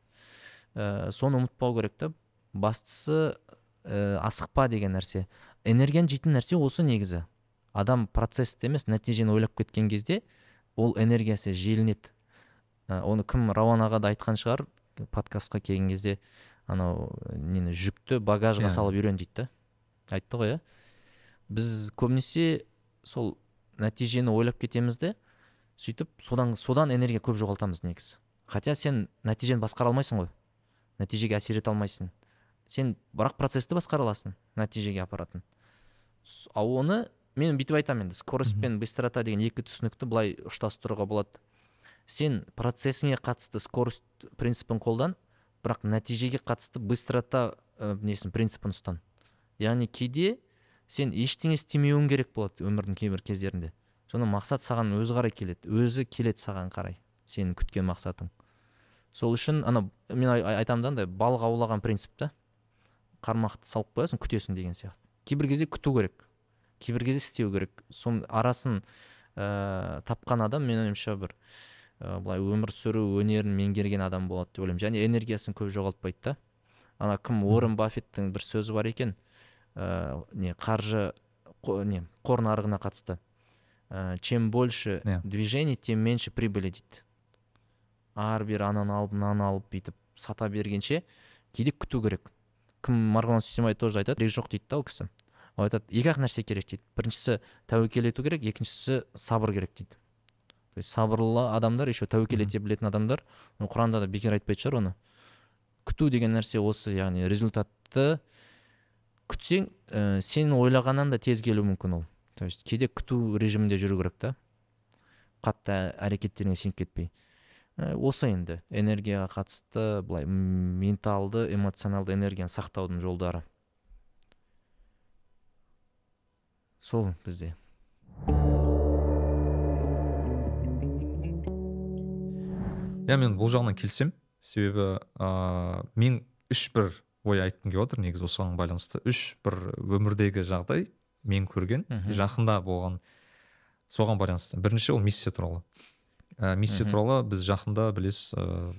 Ә, соны ұмытпау керек та. Бастысы ә, асықпа деген нәрсе. Энергияны жейтін нәрсе осы негізі. Адам процессті емес нәтижені ойлап кеткен кезде ол энергиясы желінеді. Ә, оны кім рауан аға да айтқан шығар подкастқа келген кезде анау нені жүкті багажға Иә. салып үйрен дейді да. Айтты ғой иә. Біз көбінесе сол нәтижені ойлап кетеміз де сөйтіп содан содан энергия көп жоғалтамыз негізі. Хотя сен нәтижені басқара алмайсың ғой. Нәтижеге әсер ете алмайсың. Сен бірақ процессті басқара аласың нәтижеге апаратын. С- а оны мен бүйтіп айтамын енді скорость пен быстрота деген екі түсінікті былай ұштастыруға болады. Сен процесіңе қатысты скорость принципін қолдан бірақ нәтижеге қатысты быстрота ә, несін принципін ұстан. Яғни кейде сен ештеңе істемеуің керек болады өмірдің кейбір кездерінде. Соны мақсат саған өзі қарай келеді өзі келеді саған қарай сенің күткен мақсатың. Сол үшін ана мен ай- ай- айтамын да андай балық аулаған принцип та. Қармақты салып қоясың күтесің деген сияқты. Кейбір кезде күту керек. Кейбір кезде істеу керек. Соның арасын ә, тапқан адам менің ойымша бір ә, былай өмір сүру өнерін меңгерген адам болады деп ойлаймын. Және энергиясын көп жоғалтпайды да. Ана кім уоррен баффеттің бір сөзі бар екен. Ә, не қаржы қо- не қор нарығына қатысты. Ә, чем больше Иә. движений тем меньше прибыли дейді. Ары бері ананы алып мынаны алып бүйтіп сата бергенше кейде күту керек. Кім марғұлан сейсенбай тоже айтады керек жоқ дейді да ол кісі. Ол айтады екі ақ нәрсе керек дейді. Біріншісі тәуекел ету керек екіншісі сабыр керек дейді. То есть сабырлы адамдар еще тәуекел ете білетін адамдар құранда да бекер айтпайтын шығар оны. Күту деген нәрсе осы яғни результатты күтсең ә, сен ойлағаннан да тез келуі мүмкін ол. То есть кейде күту режимінде жүру керек та. Қатты әрекеттеріңе сеніп кетпей. Осы енді энергияға қатысты былай менталды эмоционалды энергияны сақтаудың жолдары. Сол бізде. Иә мен бұл жағынан келісемін себебі ыыы мен үш бір ой айтқым келіп отыр негізі осыған байланысты. Үш бір өмірдегі жағдай мен көрген жақында болған соған байланысты. Бірінші ол миссия туралы. Ә, миссия туралы біз жақында білесіз ыыы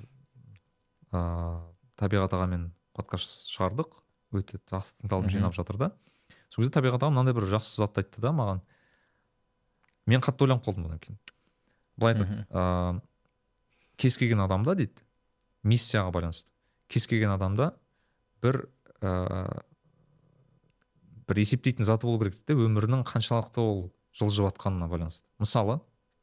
ыыы табиғат ағамен подкаст шығардық. Өте жақсы тыңдалым жинап жатыр да. Сол кезде табиғат аға мынандай бір жақсы затты айтты да маған. Мен қатты ойланып қалдым одан кейін былай айтады ыыы кез келген адамда дейді миссияға байланысты кез келген адамда бір ыыы бір есептейтін заты болу керек дейді де өмірінің қаншалықты ол жылжып жатқанына байланысты. Мысалы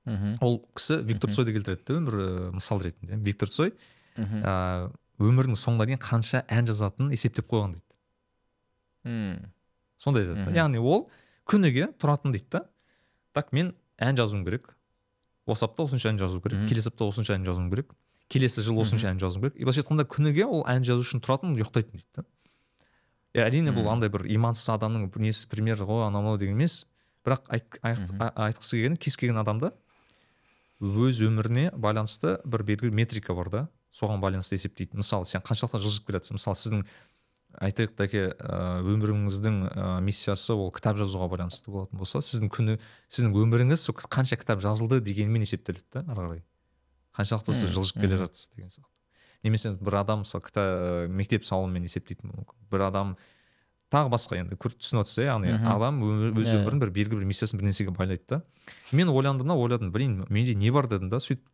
мхм. Ол кісі виктор цойды келтіреді да ыыы, мысал ретінде. Виктор цой мхм. ә, өмірінің соңына дейін қанша ән жазатынын есептеп қойған дейді. М, сондай айтады да. Яғни ол күніге тұратын дейді да. Так мен ән жазуым керек. Осы апта осынша ән жазу керек. Келесі апта осынша ән жазуым керек. Келесі жылы осынша ән жазуым керек. И былайша айтқанда күніге ол ән жазу үшін тұратын ұйықтайтын дейді да. Әрине бұл Мм. андай бір имансыз адамның бір несі примері ғой анау мынау деген емес. Бірақ айтқысы келгені кез келген адамда өз өміріне байланысты бір белгілі метрика бар да. Соған байланысты есептейді. Мысалы сен қаншалықты жылжып келатсың. Мысалы сіздің айтайық тәке ә, өміріңіздің миссиясы ол кітап жазуға байланысты болатын болса сіздің күні сіздің өміріңіз сол қанша кітап жазылды дегенмен есептеледі да ары қарай. Қаншалықты сіз жылжып келе жатсыз деген сияқты. Немесе бір адам мысалы кітап мектеп салымымен есептейтін мүмкін. Бір адам тағы басқа енді күрт түсініп отырсыз иә яғни адам өз Иә. өмірін бір белгілі бір миссиясын бір нәрсеге байлайды да. Мен ойландым да ойладым блин менде не бар дедім да сөйтіп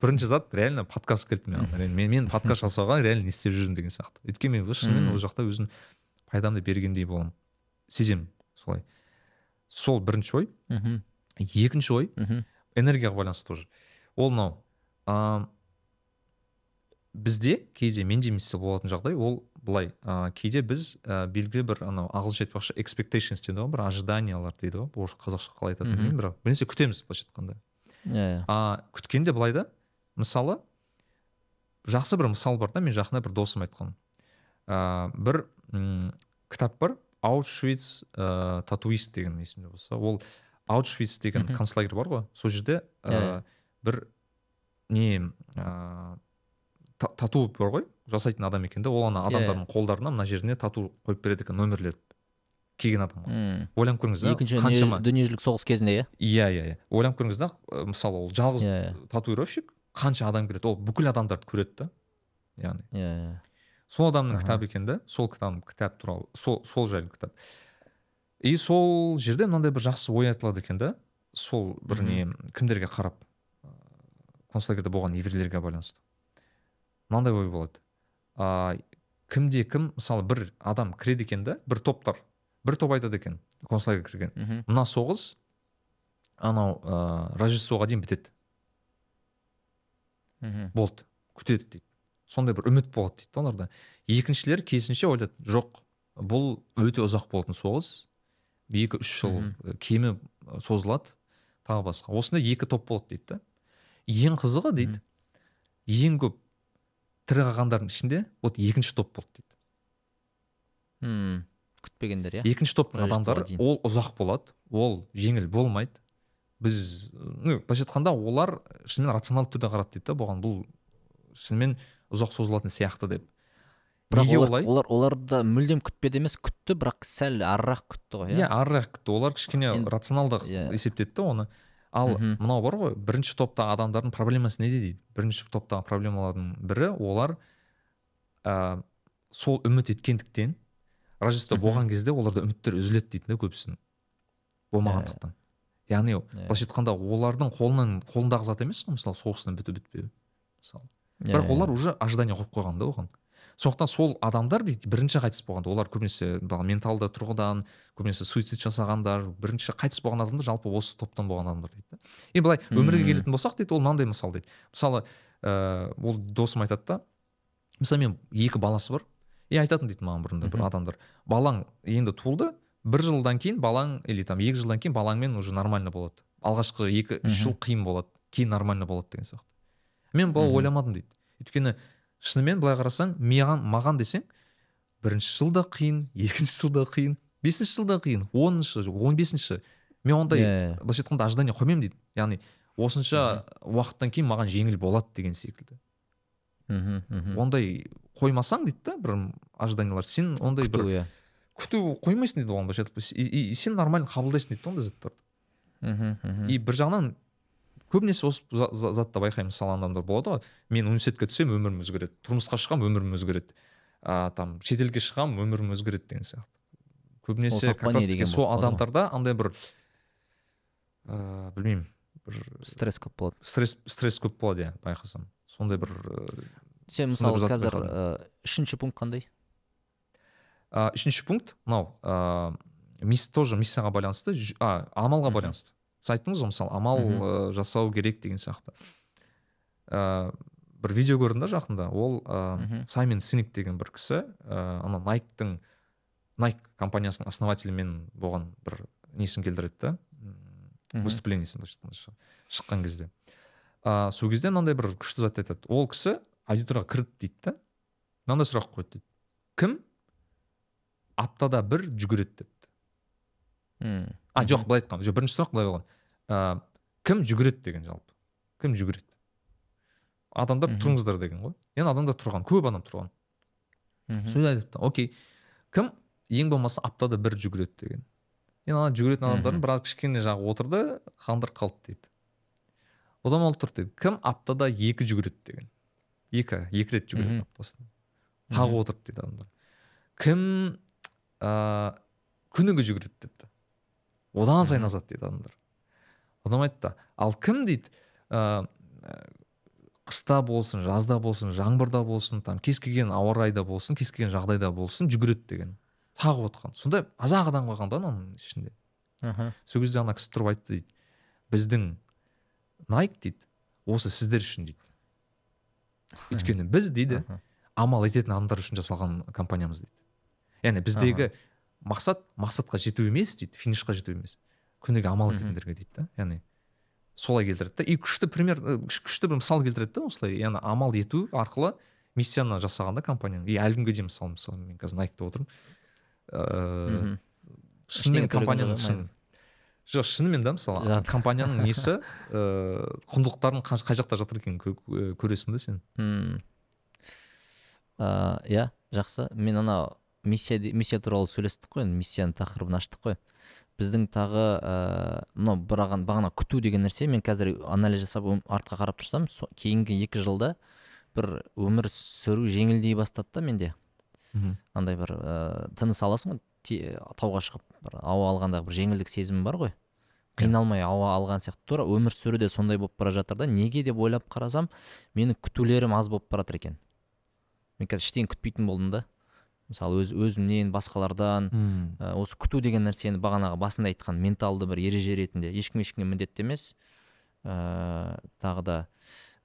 бірінші зат реально подкаст келді маған. Мен, мен подкаст жасауға реально не істеп жүрмін деген сияқты. Өйткені мен шынымен ол жақта өзім пайдамды бергендей боламын сеземін солай. Сол бірінші ой. Мхм. Екінші ой. Мхм. Энергияға байланысты тоже. Ол мынау бізде кейде менде миссия болатын жағдай ол былай а, кейде біз а, белгілі бір анау ағылшынша айтпақшы expectations дейді ғой бір ожиданиялар дейді ғой орыс қазақша қалай айтатынын білмеймін бірақ бір нәрсе күтеміз былайша айтқанда. Иә иә. А күткенде былай да мысалы жақсы бір мысал бар да мен жақында бір досым айтқан. Ә, бір м, кітап бар аушвиц ә, татуист деген есімде болса ол аушвиц деген концлагерь бар ғой сол жерде ә, бір не ә, тату бар ғой жасайтын адам екен да ол ана Иә, адамдардың қолдарына мына жеріне тату қойып береді екен номерлер келген адамға. М. ойланып көріңіз да екінші қаншама дүние- дүниежүзілік соғыс кезінде иә? Иә иә иә. Ойланып көріңіз да мысалы ол жалғыз Иә, иә. татуировщик қанша адам келеді ол бүкіл адамдарды көреді да яғни. Иә сол адамның Аха. кітабы екен да сол кітап кітап туралы сол сол жайлы кітап. И сол жерде мынандай бір жақсы ой айтылады екен да сол бір не кімдерге қарап концлагерьде болған еврейлерге байланысты. Мынандай ой болады. А, кімде кім мысалы бір адам кіреді екен да бір топтар бір топ айтады екен концлагерьге кірген. Мына соғыс анау ыыы рождествоға дейін бітеді. Мхм. Болды күтеді дейді. Сондай бір үміт болады дейді да оларда. Екіншілер керісінше ойлады жоқ бұл өте ұзақ болатын соғыс. Екі үш жыл кемі созылады тағы басқа. Осындай екі топ болады дейді да. Ең қызығы дейді ең көп тірі қалғандардың ішінде вот екінші топ болды дейді. М, күтпегендер иә? Екінші топтың адамдары ол ұзақ болады ол жеңіл болмайды. Біз ну былайша айтқанда олар шынымен рационалды түрде қарады дейді да бұған бұл шынымен ұзақ созылатын сияқты деп. Бірақ олар, олай? олар олар да мүлдем күтпеді емес күтті бірақ сәл арырақ күтті ғой иә? Иә арырақ күтті. Олар кішкене Енді- рационалдық иә. есептеді оны. Ал мынау бар ғой бірінші топтағы адамдардың проблемасы неде дейді? Бірінші топтағы проблемалардың бірі олар ә, сол үміт еткендіктен рождество болған кезде оларда үміттер үзіледі дейді да көбісінің болмағандықтан. Яғни былайша айтқанда олардың қолынан қолындағы зат емес қой мысалы соғыстың біту бітпеуі мысалы. Бірақ олар уже ожидание қойып қойған да оған. Сондықтан сол адамдар дейді бірінші қайтыс болғанда олар көбінесе менталды тұрғыдан көбінесе суицид жасағандар бірінші қайтыс болған адамдар жалпы осы топтан болған адамдар дейді да. И былай өмірге келетін болсақ дейді ол мынандай мысал дейді. Мысалы ыыы ол досым айтады да мысалы мен екі баласы бар и айтатын дейді маған бұрында бір адамдар балаң енді туылды бір жылдан кейін балаң или там екі жылдан кейін балаңмен уже нормально болады алғашқы екі үш жыл қиын болады кейін нормально болады деген сияқты. Мен бұл ойламадым дейді. Өйткені шынымен былай қарасаң маған маған десең бірінші жылда қиын екінші жылда қиын бесінші жылда қиын оныншы он бесінші. Мен ондай Иә, иә. былайша айтқанда ожидание қоймаймын дейді. Яғни осынша уақыттан кейін маған жеңіл болады деген секілді. Мхм ондай қоймасаң дейді да бір ожиданиялар. Сен ондай күту бір иә. күту қоймайсың дейді оған былайша айтып и, сен нормально қабылдайсың дейді да ондай заттарды. Мхм мхм. И бір жағынан көбінесе осы за- за- затты байқаймын мысалы адамдар болады ғой. Мен университетке түсемін өмірім өзгереді. Тұрмысқа шығамын өмірім өзгереді. А там шетелге шығамын өмірім өзгереді деген сияқты. Көбінесе как раз таки сол адамдарда андай бір ыыы білмеймін бір стресс көп болады. Стресс стресс көп болады иә байқасам. Сондай бір ыыы, сен мысалы қазір ә, үшінші пункт қандай? А, үшінші пункт мынау ыыы тоже миссияға байланысты а амалға байланысты. Сіз айттыңыз ғой мысалы амал Мгм. ы, жасау керек деген сияқты. Ыыы бір видео көрдім да жақында ол ә, саймен синик деген бір кісі ә, ана найктың найк компаниясының основателімен болған бір несін келтіреді да выступлениесін шыққан кезде. А сол кезде мынандай бір күшті зат айтады. Ол кісі аудиторияға кірді дейді да мынандай сұрақ қойды дейді. Кім аптада бір жүгіреді? депті. А жоқ былай айтқан жоқ бірінші сұрақ былай болған. Ә, кім жүгіреді деген жалпы? Кім жүгіреді? Адамдар тұрыңыздар деген ғой. Енді адамдар тұрған көп адам тұрған. Сол айтыпты окей. Кім ең болмаса аптада бір жүгіреді деген. Енді ана жүгіретін адамдардың біраз кішкене жағы отырды қалғандар қалды дейді. Одан ол тұр дейді. Кім аптада екі жүгіреді деген. Екі екі рет жүгіреді Мгм. аптасында тағы отырды дейді адамдар. Кім ыыы күніге жүгіреді депті? Одан сайын азады дейді адамдар одан айтты ал кім дейді？ыыы қыста болсын жазда болсын жаңбырда болсын там кез келген ауа райда болсын кез келген жағдайда болсын жүгіреді деген тағы отқан. Сондай аз ақ адам қалған да ананың ішінде. Аха. сол кезде ана кісі тұрып айтты дейді. Біздің найк дейді осы сіздер үшін дейді өйткені біз дейді амал ететін адамдар үшін жасалған компаниямыз дейді. Яғни біздегі мақсат мақсатқа жету емес дейді финишқа жету емес. Күніге амал ететіндерге дейді да яғни солай келтіреді да. И күшті пример күш- күшті бір мысал келтіреді да осылай. Яғни амал ету арқылы миссияны жасаған да компанияның. И әлі күнге дейін мысалы мысалы мен қазір найкта отырмын. Ыыы шынымен компанияның жоқ, шын жоқ шынымен да мысалы компанияның несі ыыы құндылықтарын қай жақта жатыр екенін кө- кө- көресің да сен. А, иә жақсы. Мен ана миссия миссия туралы сөйлестік қой енді миссияның тақырыбын аштық қой. Біздің тағы ә, мынау біраған бағана күту деген нәрсе мен қазір анализ жасап артқа қарап тұрсам со- кейінгі екі жылда бір өмір сүру жеңілдей бастады да менде. Андай бір ә, тыныс аласың ғой тауға шығып бір ауа алғанда бір жеңілдік сезімі бар ғой. Қиналмай ауа алған сияқты. Тура өмір сүру де сондай болып бара жатыр да неге деп ойлап қарасам менің күтулерім аз болып бара жатыр екен. Мен қазір ештеңе күтпейтін болдым да. Мысалы өз өзімнен басқалардан ә, осы күту деген нәрсені бағанағы басында айтқан менталды бір ереже ретінде ешкім ешкімге міндетті емес. Ә, тағы да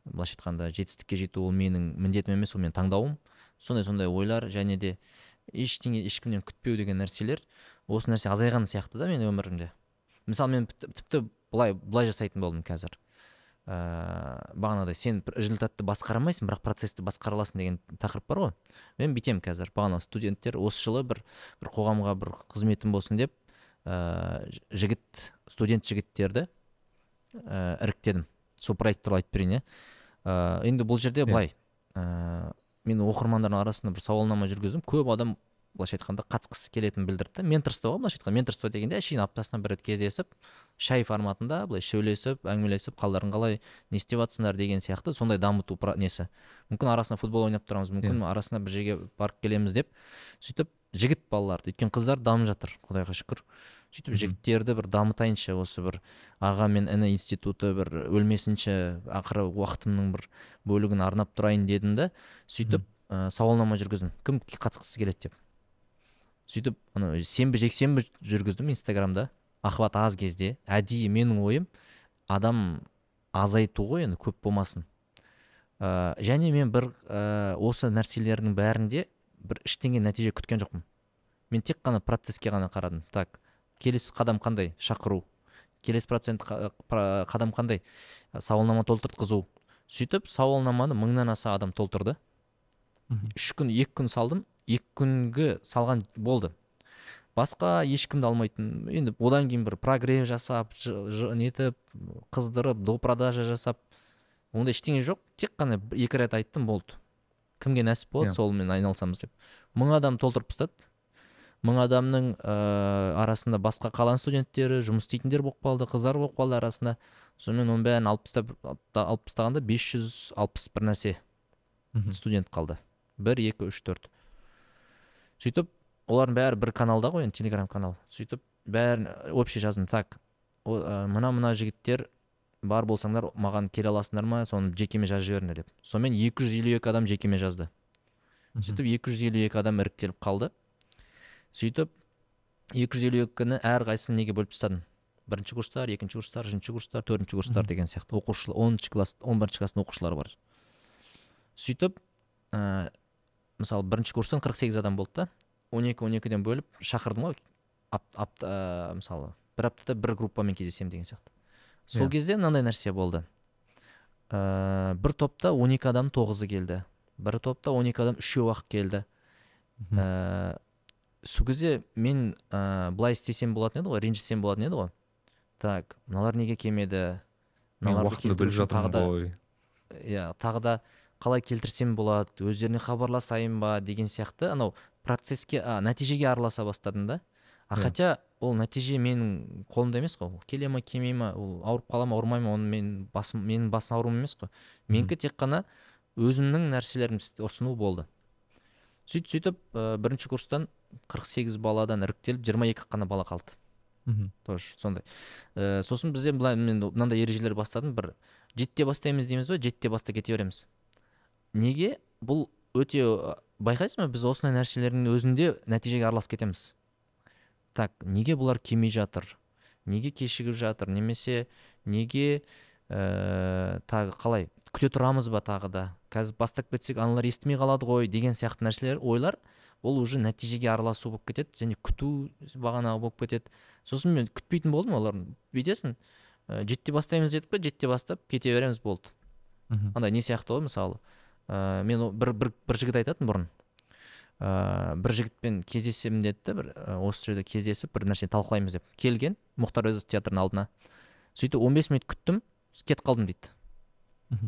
былайша айтқанда жетістікке жету ол менің міндетім емес ол менің таңдауым. Сондай сондай ойлар және де ештеңе ешкімнен күтпеу деген нәрселер осы нәрсе азайған сияқты да менің өмірімде. Мысалы мен тіп- тіпті былай былай жасайтын болдым қазір. Ыыы бағанағыдай сен бір результатты басқара алмайсың бірақ процессті басқара аласың деген тақырып бар ғой. Мен бүйтемін қазір. Бағана студенттер осы жылы бір бір қоғамға бір қызметім болсын деп ыыы жігіт студент жігіттерді ыыы іріктедім. Сол проект туралы айтып берейін иә. Ыыы енді бұл жерде Иә. былай ыыы мен оқырмандардың арасында бір сауалнама жүргіздім. Көп адам былайша айтқанда қатысқысы келетінін білдірді. Менторство ғой былайша айтқанда. Менторство дегенде әшейін аптасына бір рет кездесіп шай форматында былай сөйлесіп әңгімелесіп қалдарың қалай не істеп жатсыңдар деген сияқты сондай дамыту несі. Мүмкін арасында футбол ойнап тұрамыз мүмкін арасында бір жерге барып келеміз деп сөйтіп жігіт балаларды өйткені қыздар дамып жатыр құдайға шүкір. Сөйтіп Мгм. жігіттерді бір дамытайыншы осы бір аға мен іні институты бір өлмесінші ақыры уақытымның бір бөлігін арнап тұрайын дедім да сөйтіп ә, сауалнама жүргіздім. Кім қатысқысы келеді деп. Сөйтіп ана сенбі жексенбі жүргіздім инстаграмда. Охват аз кезде. Әдейі менің ойым адам азайту ғой енді көп болмасын. Ә, және мен бір ә, осы нәрселердің бәрінде бір ештеңе нәтиже күткен жоқпын. Мен тек қана процесске ғана қарадым. Так келесі қадам қандай? Шақыру. Келесі процент қадам қандай? Сауалнама толтыртқызу. Сөйтіп сауалнаманы мыңнан аса адам толтырды. Үш күн екі күн салдым. Екі күнгі салған болды. Басқа ешкімді алмайтын енді одан кейін бір прогрев жасап нетіп қыздырып до продажа жасап ондай ештеңе жоқ. Тек қана екі рет айттым болды. Кімге нәсіп болады Иә. солмен айналысамыз деп. Мың адам толтырып тастады. Мың адамның ыыы арасында басқа қаланың студенттері жұмыс істейтіндер болып қалды қыздар болып қалды арасында. Сонымен оның бәрін алып тастап алып тастағанда бес жүз алпыс бір нәрсе студент қалды. Бір екі үш төрт. Сөйтіп олардың бәрі бір каналда ғой енді телеграм канал. Сөйтіп бәрін ә, общий жаздым. Так ә, мына мына жігіттер бар болсаңдар маған келе аласыңдар ма? Соны жекеме жазып жіберіңдер деп. Сонымен 252 адам жекеме жазды. Сөйтіп 252 адам іріктеліп қалды. Сөйтіп 252-ні әрқайсысын неге бөліп тастадым бірінші курстар екінші курстар үшінші курстар төртінші курстар деген сияқты. Оқушы оныншы класс он бірінші класстың оқушылары бар. Сөйтіп ә, мысалы бірінші курстан 48 адам болды да. 12 12-ден бөліп шақырдым ғой. Ап, апта, ә, мысалы бір аптада бір группамен кездесемін деген сияқты. Сол Иә. кезде мынандай нәрсе болды. Ә, бір топта 12 адам тоғызы келді. Бір топта 12 адам үшеу ақ келді. Ә, сол кезде мен ә, былай істесем болатын еді ғой ренжісем болатын еді ғой. Так мыналар неге келмеді? Мен мыналарды уақытымды бөліп жатырмын да ғой. Иә тағы да қалай келтірсем болады өздеріне хабарласайын ба деген сияқты анау процесске а, нәтижеге араласа бастадым да. А хотя ол нәтиже менің қолымда емес қой. Ол келе ма келмей ма ол ауырып қала ма ауырмай ма оны мен басым менің бас ауруым емес қой. Менікі тек қана өзімнің нәрселерімді ұсыну болды. Сөйтіп сөйтіп ә, бірінші курстан 48 баладан іріктеліп 22 қана бала қалды. Мгм. тоже сондай. Ә, сосын бізде былай мен мынандай ережелер бастадым. Бір жетіде бастаймыз дейміз ба жетіде баста кете береміз. Неге бұл өте байқайсыз ба? Біз осындай нәрселердің өзінде нәтижеге араласып кетеміз. Так неге бұлар келмей жатыр? Неге кешігіп жатыр? Немесе неге ә, тағы қалай? Күте тұрамыз ба тағы да? Қазір бастап кетсек аналар естімей қалады ғой деген сияқты нәрселер ойлар ол уже нәтижеге араласу болып кетеді және күту бағанағы болып кетеді. Сосын мен күтпейтін болдым олар бүйтесің ә, жетіде бастаймыз дедік па жетіде бастап кете береміз болды. Мгм. андай не сияқты ғой мысалы. Ә, мен бір, бір, бір жігіт айтатын бұрын. Ә, бір жігітпен кездесемін деді бір ә, осы жерде кездесіп бір нәрсені талқылаймыз деп келген мұхтар әуезов театрының алдына. Сөйтіп 15 минут күттім кетіп қалдым дейді.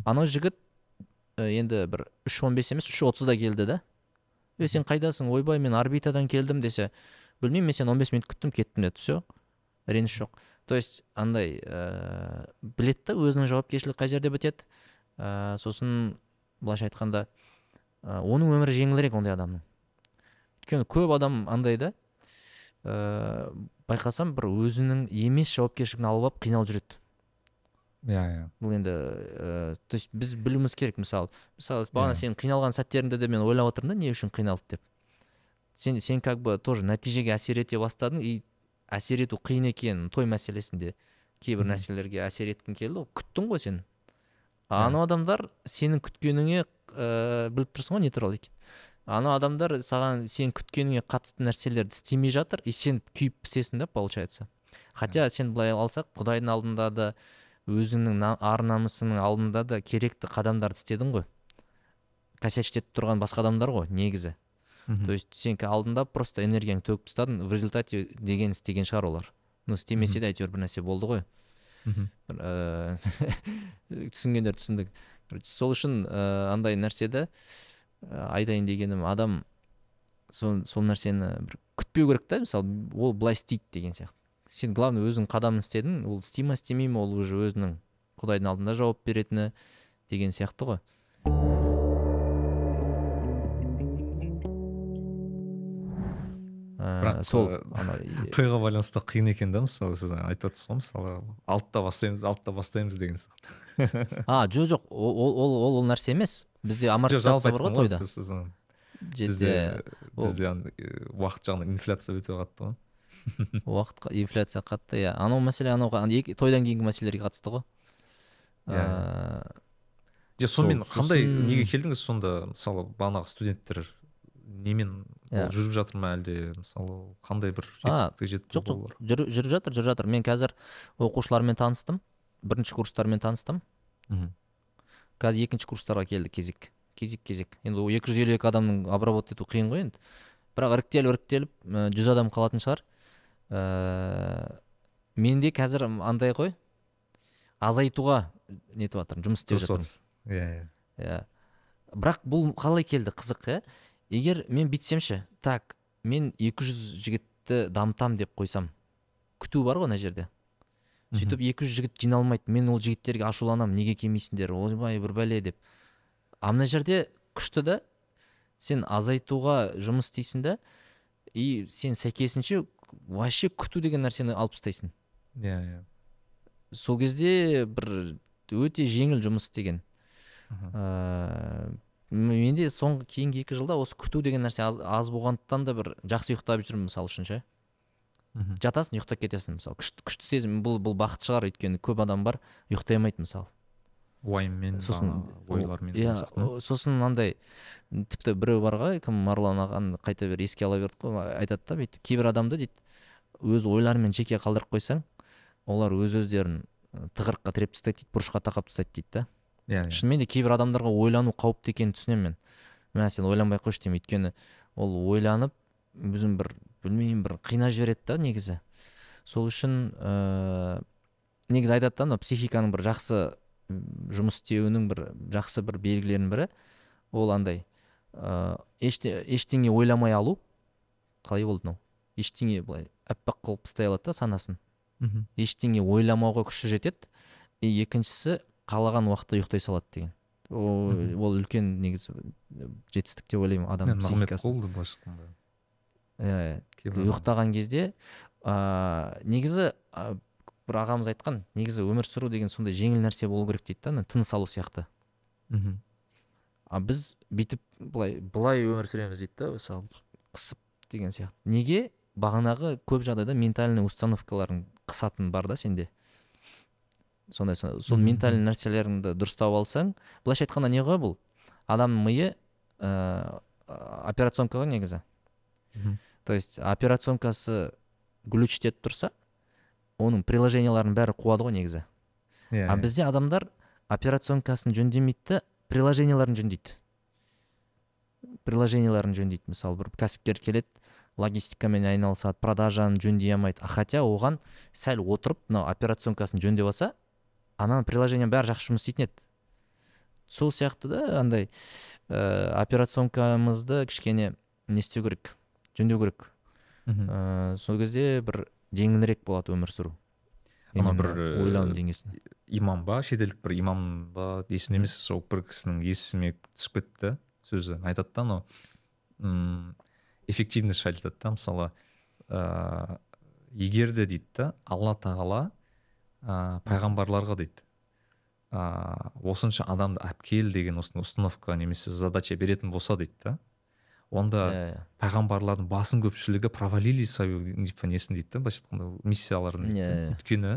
Анау жігіт ә, енді бір үш он бес емес үш отызда келді да е сен қайдасың ойбай мен орбитадан келдім десе білмеймін мен сені он бес минут күттім кеттім деді. Все реніш жоқ. То есть андай ә, біледі да өзінің жауапкершілігі қай жерде бітеді. Ә, сосын былайша айтқанда ә, оның өмірі жеңілірек ондай адамның өйткені көп адам андай да ә, байқасам бір өзінің емес жауапкершілігін алып алып қиналып жүреді иә иә бұл енді ә, то есть біз білуіміз керек мысалы мысалы бағана Иә. сен қиналған сәттеріңде де мен ойлап отырмын да не үшін қиналды деп сен сен как бы тоже нәтижеге әсер ете бастадың и әсер ету қиын екен той мәселесінде кейбір Мгм. нәрселерге әсер еткің келді ғой күттің ғой сен Иә. Анау адамдар сенің күткеніңе ә, біліп тұрсың ғой не туралы екенін. Анау адамдар саған сен күткеніңе қатысты нәрселерді істемей жатыр и сен күйіп пісесің да получается. Хотя сен былай алсақ құдайдың алдында да өзіңнің ар намысыңның алдында да керекті қадамдарды істедің ғой. Косячить етіп тұрған басқа адамдар ғой негізі. То есть сен алдында просто энергияңды төгіп тастадың в результате деген істеген шығар олар. Ну істемесе де әйтеуір бір нәрсе болды ғой. Бір, ә, түсінгендер түсіндік. Сол үшін ә, андай нәрседе ә, айтайын дегенім адам сол, сол нәрсені бір күтпеу керек та мысалы ол былай істейді деген сияқты. Сен главное өзің қадамын істедің ол істей ма істемей ма ол уже өзінің құдайдың алдында жауап беретіні деген сияқты ғой. Бірақ, сол ана тойға байланысты қиын екен да мысалы сіз айтып отырсыз ғой мысалы алтыда бастаймыз алтыда бастаймыз деген сияқты. А жоқ жоқ ол ол ол, нәрсе емес. Бізде амортизация бар ғой тойда. бізде бізде э, уақыт жағынан инфляция өте қатты ғой. Уақытқа инфляция қатты иә. Анау мәселе анау тойдан кейінгі мәселелерге қатысты ғой. Иә. Ә, сонымен қандай неге келдіңіз сонда мысалы бағанағы студенттер немен ол Иә. жүріп жатыр ма әлде? Мысалы қандай бір жетістікке жетіп жоқ жоқ. жүріп жатыр жүріп жатыр. Мен қазір оқушылармен таныстым. Бірінші курстармен таныстым. Мгм. қазір екінші курстарға келді кезек. Кезек кезек. Енді ол екі жүз елу екі адамның обработать ету қиын ғой енді. Бірақ іріктеліп іріктеліп жүз адам қалатын шығар. Ә, менде қазір андай ғой. Азайтуға нетіп жатырмын жұмыс істеп жатырмын. Иә иә. Иә. Бірақ бұл қалай келді? Қызық иә. Егер мен бүйтсемші так мен 200 жігітті дамытам деп қойсам күту бар ғой мына жерде. Сөйтіп 200 жігіт жиналмайды мен ол жігіттерге ашуланамын неге келмейсіңдер ойбай бір бәле деп. А мына жерде күшті да сен азайтуға жұмыс істейсің да и сен сәйкесінше вообще күту деген нәрсені алып тастайсың. Иә иә. Сол кезде бір өте жеңіл жұмыс істеген. Ыыы менде соңғы кейінгі екі жылда осы күту деген нәрсе аз, аз болғандықтан да бір жақсы ұйықтап жүрмін мысалы үшін ше. Жатасың ұйықтап кетесің мысалы. Күшті, күшті сезім бұл бұл бақыт шығар өйткені көп адам бар ұйықтай алмайды мысалы. Уайыммен сосын ойлармен иә сосын андай тіпті біреу бар ғой кім марлан ағаны қайта бер еске ала бердік қой айтады да бүйтіп кейбір адамды дейді өз ойларымен жеке қалдырып қойсаң олар өз өздерін тығырыққа тіреп тастайды дейді бұрышқа тақап тастайды дейді да. Иә иә. шынымен де кейбір адамдарға ойлану қауіпті екенін түсінемін мен. Мә сен ойланбай қойшы деймін. Өйткені ол ойланып өзін бір білмеймін бір қинап жібереді да негізі. Сол үшін ыыы негізі айтады да мына психиканың бір жақсы жұмыс істеуінің бір жақсы бір белгілерінің бірі ол андай. Ыыы еште, ештеңе ойламай алу қалай болды мынау? Ештеңе былай аппақ қылып тастай алады да санасын. Мхм. ештеңе ойламауға күші жетеді. И екіншісі қалаған уақытта ұйықтай салады деген. Ол, ол үлкен негізі жетістік деп ойлаймын адам Мен нығмет психикасын болды былайша айтқанда иә. Адам- ұйықтаған кезде ыыы негізі а, бір ағамыз айтқан негізі өмір сүру деген сондай жеңіл нәрсе болу керек дейді да ана тыныс алу сияқты. Мхм. а біз бүйтіп былай былай өмір сүреміз дейді да мысалы қысып деген сияқты. Неге? Бағанағы көп жағдайда ментальный установкаларың қысатын бар да сенде. Сондай со- сол ментальный нәрселеріңді дұрыстап алсаң былайша айтқанда не ғой бұл адамның миы ыыы операционка ғой негізі. То есть операционкасы глючтетіп тұрса оның приложенияларының бәрі қуады ғой негізі. Иә а иә. бізде адамдар операционкасын жөндемейді да приложенияларын жөндейді. Приложенияларын жөндейді. Мысалы бір кәсіпкер келеді логистикамен айналысады продажаны жөндей алмайды. А хотя оған сәл отырып мынау операционкасын жөндеп алса ана приложение бәрі жақсы жұмыс істейтін еді сол сияқты да андай ә, операционкамызды кішкене не істеу керек жөндеу керек. Ә, сол кезде бір жеңілірек болады өмір сүру. Ана бір, э, ойлану деңгейсін. имам ба шетелдік бір имам ба есімде емес сол бір кісінің есіме түсіп кетті сөзі. Айтады да анау м, эффективность айтады да мысалы ыыы егер де дейді да алла тағала ыыы пайғамбарларға дейді. Ыыы осынша адамды алып кел деген осындай установка немесе задача беретін болса дейді да. Онда Иә, иә. пайғамбарлардың басым көпшілігі провалили свою несін дейді да былайша айтқанда миссияларын дейді да. Иә, өйткені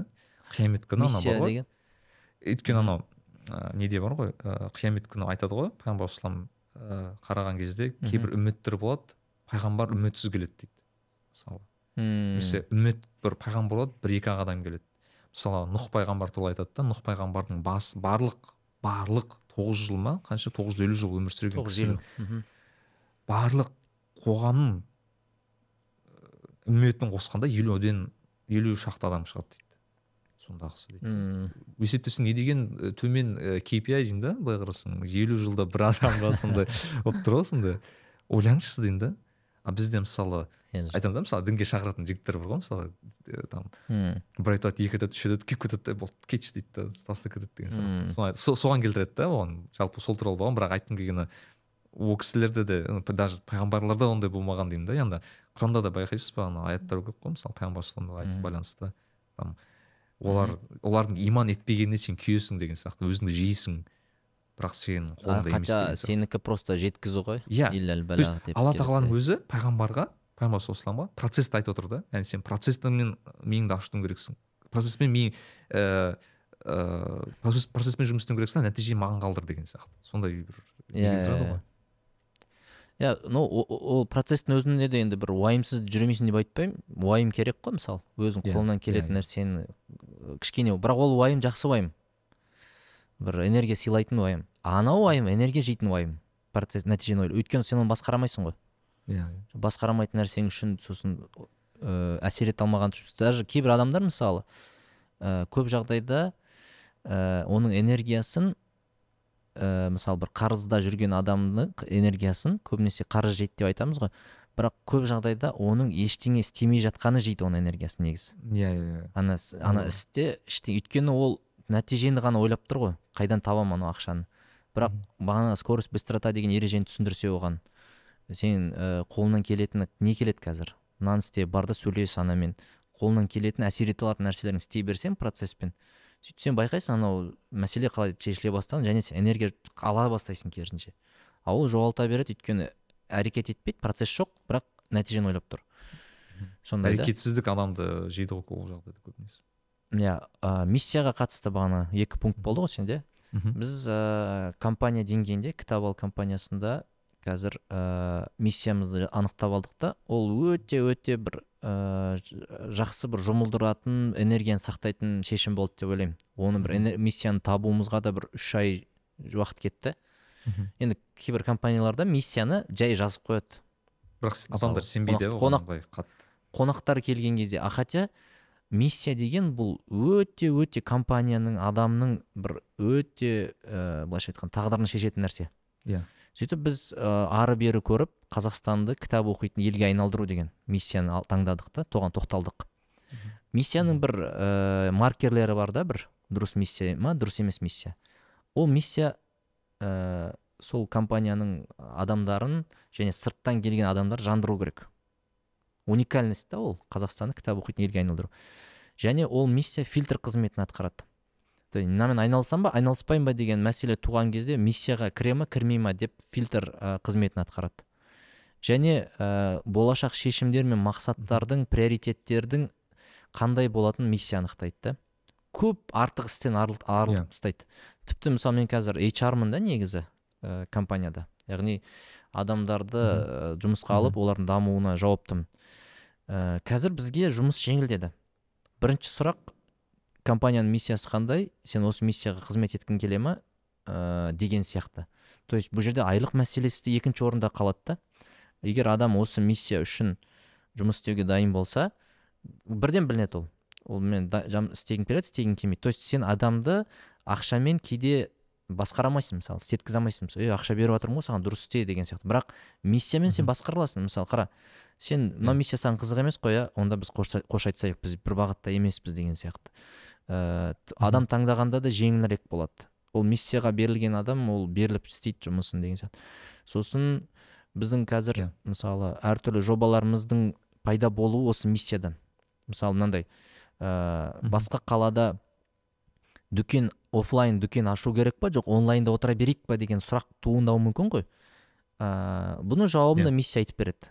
қиямет күні анау миссия ғой. деген? Өйткені анау ә, неде бар ғой ә, қиямет күні айтады ғой пайғамбар салам ә, қараған кезде кейбір үмметтер болады пайғамбар үмметсіз келеді дейді мысалы. Мм. немесе үммет бір пайғамбар болады бір екі ақ адам келеді. Мысалы нұх пайғамбар туралы айтады да нұх пайғамбардың бас барлық барлық тоғыз жыл ма? қанша? тоғыз жүз елу жыл өмір сүрген кісінің Мгм. барлық қоғамның үмметін қосқанда елуден елу шақты адам шығады дейді. Сондағысы дейді. Мм. есептесең не деген төмен KPI деймін да былай қарасаң. елу жылда бір адамға сондай болып тұр ғой сондай. Ойлаңызшы деймін да. А бізде мысалы Енді- айтамын да мысалы дінге шақыратын жігіттер бар ғой мысалы. Там бір айтады екі айтады үш айтады күйіп кетеді да болды кетші дейді да тастап кетеді деген сияқты. Соған келтіреді да оған. Жалпы сол туралы болған бірақ айтқым келгені ол кісілерде де даже пайғамбарларда ондай болмаған деймін да енді құранда да байқайсыз ба ана аяттар көп қой мысалы пайғамбар Мгм. байланысты там олар олардың иман етпегеніне сен күйесің деген сияқты. Өзіңді жейсің. Бірақ сенің қолыңда емес хотя сенікі просто жеткізу ғой Иә. Деп алла тағаланың өзі пайғамбарға пайғамбар саллаллаху алейhi процессті айтып отыр да. Яғни сен процесстіңмен миыңды ашытуың керексің. Процесспен ми ііі процесс процесспен жұмыс істеуің керексің нәтиже маған қалдыр деген сияқты. Сондай бір Иә, иә, ғой. иә. Ну ол процесстің өзінде де енді бір уайымсыз жүрмейсің деп айтпаймын уайым керек қой мысалы өзің Иә, қолыңнан иә, келетін иә. нәрсені кішкене бірақ ол уайым жақсы уайым. Бір энергия сыйлайтын уайым. Анау уайым энергия жейтін уайым. Процесс нәтижені ойлау. Өйткені сен оны басқарамайсың ғой. Иә. Иә. басқарамайтын нәрсең үшін сосын ә, әсер ете алмаған даже кейбір адамдар мысалы ә, көп жағдайда ә, оның энергиясын ә, мысалы бір қарызда жүрген адамның энергиясын көбінесе қарыз жейді деп айтамыз ғой. Бірақ көп жағдайда оның ештеңе істемей жатқаны жейді оның энергиясын негізі. Иә иә иә. ана ана Ана- істе ештеңе өйткені ол нәтижені ғана ойлап тұр ғой. Қайдан табамын анау ақшаны? Бірақ бағана скорость быстрота деген ережені түсіндірсе оған. Сен ә, қолыңнан келетіні не келеді қазір? Мынаны істе бар да сөйлес анамен қолыңнан келетін әсер ете алатын нәрселерін істей берсең процесспен сөйтсең байқайсың анау мәселе қалай шешіле бастағанын және сен энергия ала бастайсың керісінше. А ол жоғалта береді өйткені әрекет етпейді процесс жоқ бірақ нәтижені ойлап тұр. Сондай да. Әрекетсіздік адамды жейді ғой ол жағдайда көбінесе. Иә ә, миссияға қатысты бағана екі пункт болды ғой сенде. Біз ә, компания деңгейінде кітап ал компаниясында қазір ә, миссиямызды анықтап алдық та. Ол өте өте бір ә, жақсы бір жұмылдыратын энергияны сақтайтын шешім болды деп ойлаймын. Оны бір миссияны табуымызға да бір үш ай уақыт кетті. Мхм. енді кейбір компанияларда миссияны жай жазып қояды. Бірақ адамдар сенбейді қонақ- қонақтар келген кезде. А хотя миссия деген бұл өте өте компанияның адамның бір өте ә, былайша айтқан тағдырын шешетін нәрсе. Иә. Сөйтіп біз ә, ары бері көріп қазақстанды кітап оқитын елге айналдыру деген миссияны таңдадық та тоған тоқталдық. Миссияның бір ә, маркерлері бар да бір дұрыс миссия ма дұрыс емес миссия. Ол миссия ә, сол компанияның адамдарын және сырттан келген адамдар жандыру керек. Уникальность та ол қазақстанды кітап оқитын елге айналдыру. Және ол миссия фильтр қызметін атқарады. То есть мынамен айналысам ба айналыспаймын ба деген мәселе туған кезде миссияға кіре ма кірмей ма деп фильтр ә, қызметін атқарады. Және ә, болашақ шешімдер мен мақсаттардың приоритеттердің қандай болатынын миссия анықтайды да. Көп артық істен арылт- арылтып Иә. тастайды. Тіпті мысалы мен қазір HR-мын да негізі ә, компанияда. Яғни адамдарды ә, жұмысқа алып олардың дамуына жауаптымын. Ә, қазір бізге жұмыс жеңілдеді. Бірінші сұрақ компанияның миссиясы қандай? Сен осы миссияға қызмет еткің келе ма ә, деген сияқты. То есть бұл жерде айлық мәселесі де екінші орында қалады да. Егер адам осы миссия үшін жұмыс істеуге дайын болса бірден білінеді ол. Ол мен істегім келеді істегім келмейді. То есть сен адамды ақшамен кейде басқара алмайсың мысалы істеткізе алмайсың мысалы ей ақша беріп жатырмын ғой саған дұрыс істе деген сияқты. Бірақ миссиямен сен басқара аласың мысалы қара сен мына миссия саған қызық емес қой иә онда біз қош, қош айтысайық біз бір бағытта емеспіз деген сияқты. Ә, адам таңдағанда да жеңілірек болады. Ол миссияға берілген адам ол беріліп істейді жұмысын деген сияқты. Сосын біздің қазір мысалы әртүрлі жобаларымыздың пайда болуы осы миссиядан. Мысалы мынандай ә, басқа қалада дүкен оффлайн дүкен ашу керек па жоқ онлайнда отыра берейік па деген сұрақ туындауы мүмкін ғой. Ә, бұның жауабын да Иә. миссия айтып береді.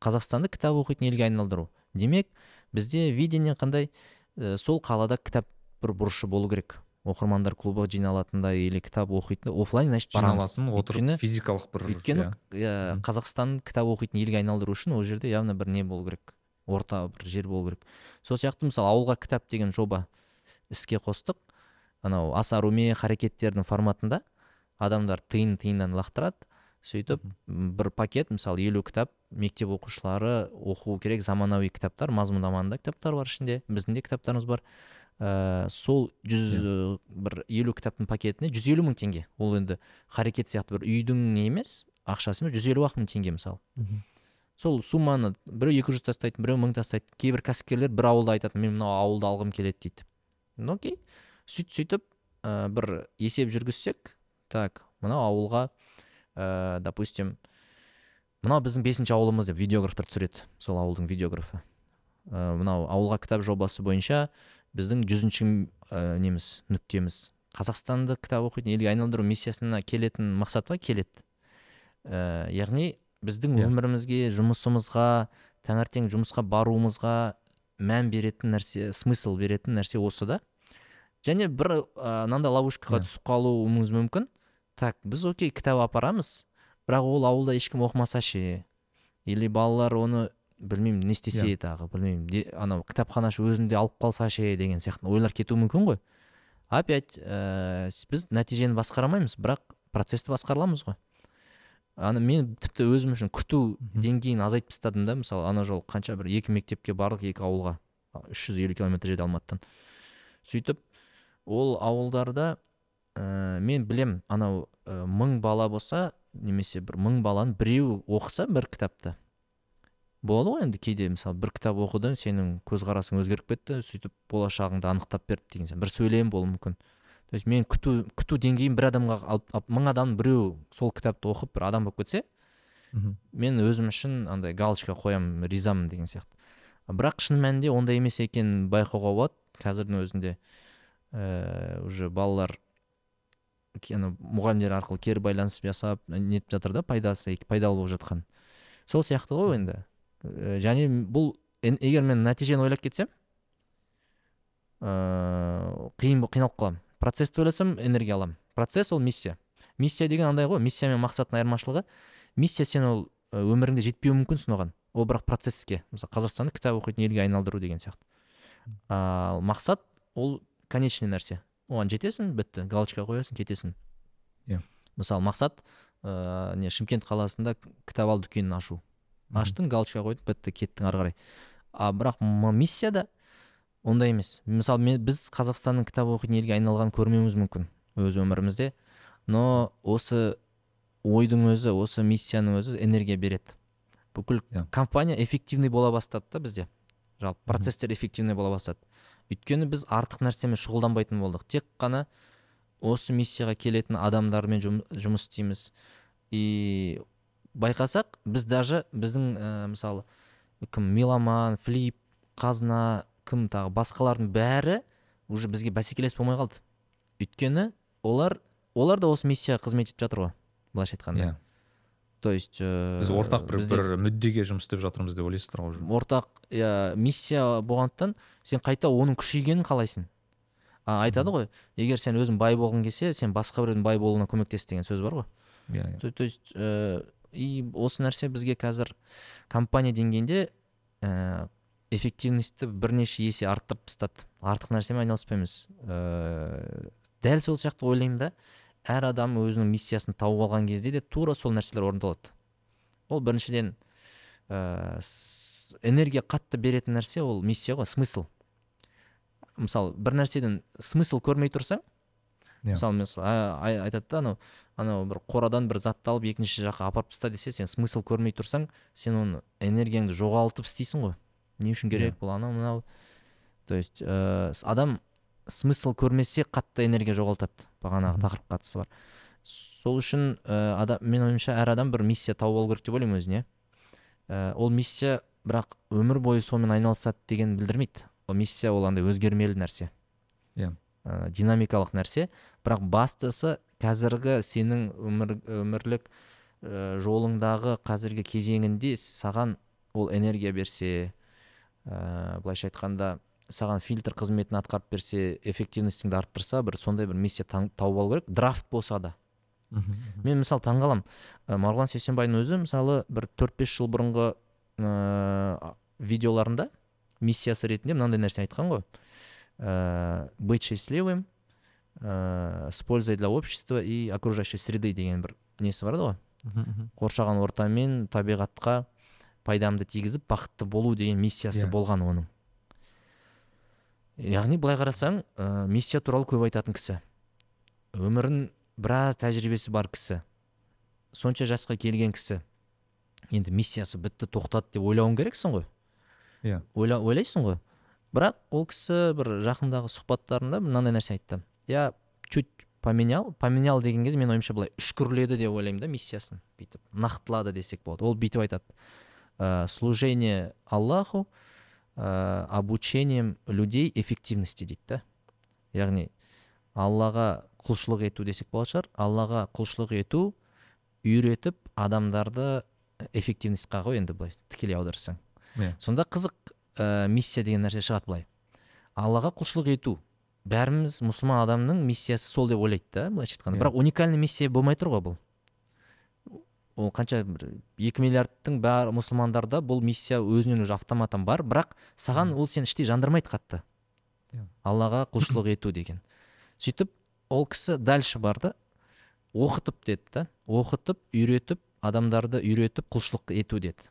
Қазақстанды кітап оқитын елге айналдыру. Демек бізде видение қандай? Ә, сол қалада кітап бір бұрышы болу керек. Оқырмандар клубы жиналатындай или кітап оқитын оффлайн значит барамыз жиналатын отырып Өйткені- физикалық бір өйткені Мгм. қазақстан кітап оқитын елге айналдыру үшін ол жерде явно бір не болу керек. Орта бір жер болу керек. Сол сияқты мысалы ауылға кітап деген жоба іске қостық. Анау аса руме харекеттердің форматында адамдар тиын тиыннан лақтырады сөйтіп бір пакет мысалы елу кітап мектеп оқушылары оқу керек заманауи кітаптар мазмұндамалы кітаптар бар ішінде біздің де кітаптарымыз бар. Ә, сол жүз ә, бір елу кітаптың пакетіне жүз елу мың теңге. Ол енді харекет сияқты бір үйдің не емес ақшасы емес жүз елу ақ мың теңге мысалы. Сол сумманы біреу екі жүз тастайды біреу мың тастайды. Кейбір кәсіпкерлер бір ауылда айтады мен мынау ауылды алғым келеді дейді. Ну окей. Сөйтіп сөйтіп ә, бір есеп жүргізсек так мынау ауылға ә, допустим мынау біздің бесінші ауылымыз деп видеографтар түсіреді сол ауылдың видеографы. Ә, мынау ауылға кітап жобасы бойынша біздің жүзінші ә, неміз нүктеміз. Қазақстанды кітап оқитын елге айналдыру миссиясына келетін мақсат па келеді. Ә, яғни біздің Иә. өмірімізге жұмысымызға таңертең жұмысқа баруымызға мән беретін нәрсе смысл беретін нәрсе осы да. Және бір ә, мынандай ловушкаға Иә. түсіп қалуымыз мүмкін. Так біз окей кітап апарамыз. Бірақ ол ауылда ешкім оқымаса ше? Или балалар оны білмеймін не істесе Иә. тағы білмеймін. Анау кітапханашы өзінде алып қалса ше деген сияқты. Ойлар кетуі мүмкін ғой. Опять ә, біз нәтижені басқара алмаймыз бірақ процессті басқара аламыз ғой. Ана мен тіпті өзім үшін күту деңгейін азайтып тастадым да мысалы ана жолы қанша бір екі мектепке бардық екі ауылға үш жүз елу километр жерде алматыдан. Сөйтіп ол ауылдарда ә, мен білем анау ә, мың бала болса немесе бір мың баланың біреуі оқыса бір кітапты. Болады ғой енді кейде мысалы бір кітап оқыды сенің көзқарасың өзгеріп кетті сөйтіп болашағыңды анықтап берді деген сияқты бір сөйлем болуы мүмкін. То есть мен күту күту деңгейін бір адамға алып, мың адамның біреуі сол кітапты оқып бір адам болып кетсе мен өзім үшін андай галочка қоямын ризамын деген сияқты. Бірақ шын мәнінде ондай емес екенін байқауға болады. Қазірдің өзінде уже балалар ана мұғалімдер арқылы кері байланыс жасап нетіп жатыр да пайдасы пайдалы болып жатқан. Сол сияқты ғой енді. Ііі, және бұл егер мен нәтижені ойлап кетсем ыыы қиын бо- қиналып қаламын процессті ойласам энергия аламын. Процесс ол миссия. Миссия деген андай ғой миссия мен мақсаттың айырмашылығы. Миссия сен ол ә, өміріңде жетпеуі мүмкінсің оған ол бірақ процесске мысалы қазақстанды кітап оқитын елге айналдыру деген сияқты. Ал мақсат ол конечный нәрсе. Оған жетесің бітті. Галочка қоясың кетесің. Иә. Мысалы мақсат ыыы не шымкент қаласында кітап ал дүкенін ашу. Аштың галочка қойдың бітті кеттің ары қарай. А бірақ миссияда ондай емес. Мысалы мен, біз қазақстанның кітап оқитын елге айналғанын көрмеуіміз мүмкін өз өмірімізде. Но осы ойдың өзі осы миссияның өзі энергия береді. Бүкіл иә. компания эффективный бола бастады да бізде. Жалпы процесстер эффективный бола бастады. Өйткені біз артық нәрсемен шұғылданбайтын болдық. Тек қана осы миссияға келетін адамдармен жұмыс істейміз. И байқасақ біз даже біздің ә, мысалы кім меломан флип қазына кім тағы басқалардың бәрі уже бізге бәсекелес болмай қалды. Өйткені олар олар да осы миссияға қызмет етіп жатыр ғой былайша айтқанда. Иә. То есть ә, біз ортақ бір, бізде бір мүддеге жұмыс істеп жатырмыз деп ойлайсыздар ғой ортақ иә миссия болғандықтан сен қайта оның күшейгенін қалайсың. А, айтады ғой егер сен өзің бай болғың келсе сен басқа біреудің бай болуына көмектес деген сөз бар ғой. Иә иә. То, то есть ә, и осы нәрсе бізге қазір компания деңгейінде ә, эффективностьті бірнеше есе арттырып тастады. Артық нәрсемен айналыспаймыз. Ә, дәл сол сияқты ойлаймын да. Әр адам өзінің миссиясын тауып алған кезде де тура сол нәрселер орындалады. Ол біріншіден ә, энергия қатты беретін нәрсе ол миссия ғой смысл. Мысалы бір нәрседен смысл көрмей тұрсаң Иә. мысалы мысалы айтады да анау анау бір қорадан бір затты алып екінші жаққа апарып таста десе сен смысл көрмей тұрсаң сен оны энергияңды жоғалтып істейсің ғой. Не үшін керек бұл анау мынау? То есть ә, адам смысл көрмесе қатты энергия жоғалтады. Бағанағы тақырыпқа қатысы бар. Сол үшін ә, адам мен ойымша әр адам бір миссия тауып алу керек деп ойлаймын өзіне. Ә, ол миссия бірақ өмір бойы сонымен айналысады деген білдірмейді. Ол миссия ол андай өзгермелі нәрсе. Иә. ә, динамикалық нәрсе. Бірақ бастысы қазіргі сенің өмір өмірлік ә, жолыңдағы қазіргі кезеңінде саған ол энергия берсе ә, былайша айтқанда саған фильтр қызметін атқарып берсе эффективностіңді арттырса бір сондай бір миссия тауып алу керек. Драфт болса да. Мен мысалы таңғаламын. Ә, марғұлан сейсенбайдың өзі мысалы бір төрт бес жыл бұрынғы ә, видеоларында миссиясы ретінде мынандай нәрсе айтқан ғой. Ә, быть счастливым ә, с пользой для общества и окружающей среды деген бір несі бар ғой. Қоршаған орта мен табиғатқа пайдамды тигізіп бақытты болу деген миссиясы Иә. болған оның. Яғни былай қарасаң ә, миссия туралы көп айтатын кісі. Өмірін біраз тәжірибесі бар кісі. Сонша жасқа келген кісі. Енді миссиясы бітті тоқтады деп ойлауың керексің ғой? Иә. ойла, ойлайсың ғой? Бірақ ол кісі бір жақындағы сұхбаттарында мынандай нәрсе айтты. Я чуть поменял поменял деген кезде менің ойымша былай үшкірледі деп ойлаймын да миссиясын бүйтіп. Нақтылады десек болады. Ол бүйтіп айтады. «Ә, служение аллаху ә, обучением людей эффективности дейді да? Яғни аллаға құлшылық ету десек болатын шығар. Аллаға құлшылық ету үйретіп адамдарды эффективностьқа ғой енді былай тікелей аударсаң. Иә. сонда қызық ә, миссия деген нәрсе шығады былай. Аллаға құлшылық ету. Бәріміз мұсылман адамның миссиясы сол деп ойлайды да былайша айтқанда. Иә. бірақ уникальный миссия болмай тұр ғой бұл. Ол қанша бір екі миллиардтың бәрі мұсылмандарда бұл миссия өзінен уже автоматтан бар. Бірақ саған ол сені іштей жандырмайды қатты. Иә. аллаға құлшылық ету деген. Сөйтіп ол кісі дальше барды оқытып деді да оқытып үйретіп адамдарды үйретіп құлшылық ету деді.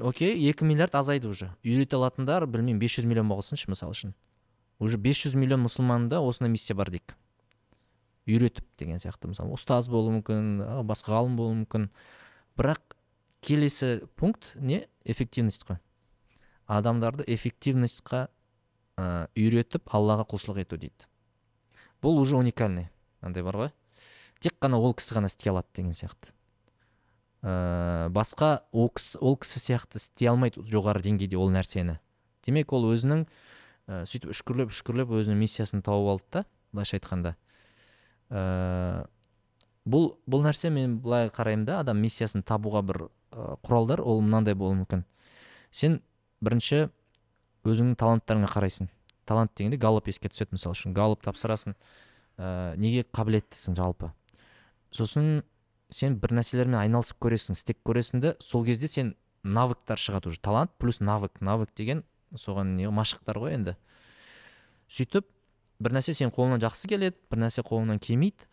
Окей екі миллиард азайды уже. Үйрете алатындар білмеймін 500 миллион болсыншы мысалы үшін. Уже 500 миллион мұсылманда осындай миссия бар дейік. Үйретіп деген сияқты. Мысалы ұстаз болуы мүмкін басқа ғалым болуы мүмкін. Бірақ келесі пункт не? Эффективность қой. Адамдарды эффективностьқа үйретіп аллаға құлшылық ету дейді. Бұл уже уникальный. Андай бар ғой. Тек қана ол кісі ғана істей алады деген сияқты. Ә, басқа ол кісі, ол кісі сияқты істей алмайды жоғары деңгейде ол нәрсені. Демек ол өзінің ә, сөйтіп үшкірлеп үшкірлеп өзінің миссиясын тауып алды да былайша айтқанда. Ә, бұл бұл нәрсе мен былай қараймын да адам миссиясын табуға бір ә, құралдар ол мынандай болуы мүмкін. Сен бірінші өзіңнің таланттарыңа қарайсың. Талант дегенде галлоп еске түседі мысалы үшін. Галлоп тапсырасың ә, неге қабілеттісің жалпы? Сосын сен бір нәрселермен айналысып көресің істеп көресің де сол кезде сен навыктар шығады уже. Талант плюс навык. Навык деген соған не машықтар ғой енді. Сөйтіп бір нәрсе сенің қолыңнан жақсы келеді бір нәрсе қолыңнан келмейді.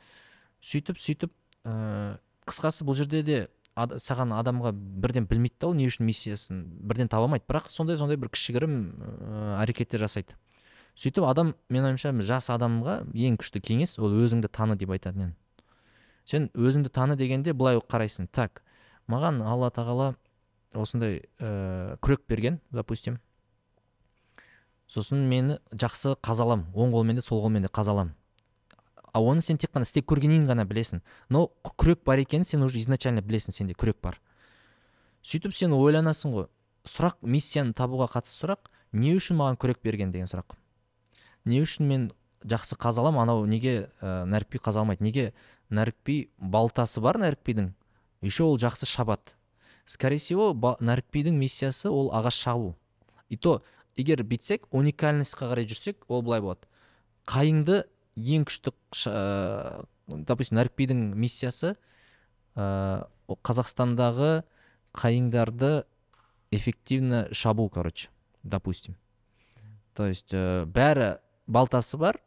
Сөйтіп сөйтіп ә, қысқасы бұл жерде де ад, саған адамға бірден білмейді да ол не үшін миссиясын бірден таба алмайды. Бірақ сондай сондай бір кішігірім ә, әрекеттер жасайды. Сөйтіп адам менің ойымша жас адамға ең күшті кеңес ол өзіңді таны деп айтатын едім сен өзіңді таны дегенде былай қарайсың. Так маған алла тағала осындай ә, күрек берген допустим. Сосын мені жақсы қазалам оң қолмен де сол қолмен де қазалам. А оны сен тек қана істеп көргеннен ғана білесің. Но күрек бар екенін сен уже изначально білесің сенде күрек бар. Сөйтіп сен ойланасың ғой сұрақ миссияны табуға қатысты сұрақ не үшін маған күрек берген деген сұрақ. Не үшін мен жақсы қазалам анау неге ә, нәрікби қазаламайды неге нәрікби балтасы бар нәрікбидің еще ол жақсы шабады скорее всего нәрікбидің миссиясы ол ағаш шабу. И то егер бүйтсек уникальностьқа қарай жүрсек ол былай болады. Қайыңды ең күшті ә, допустим нәрікбидің миссиясы ә, қазақстандағы қайыңдарды эффективно шабу короче допустим. То есть ә, бәрі балтасы бар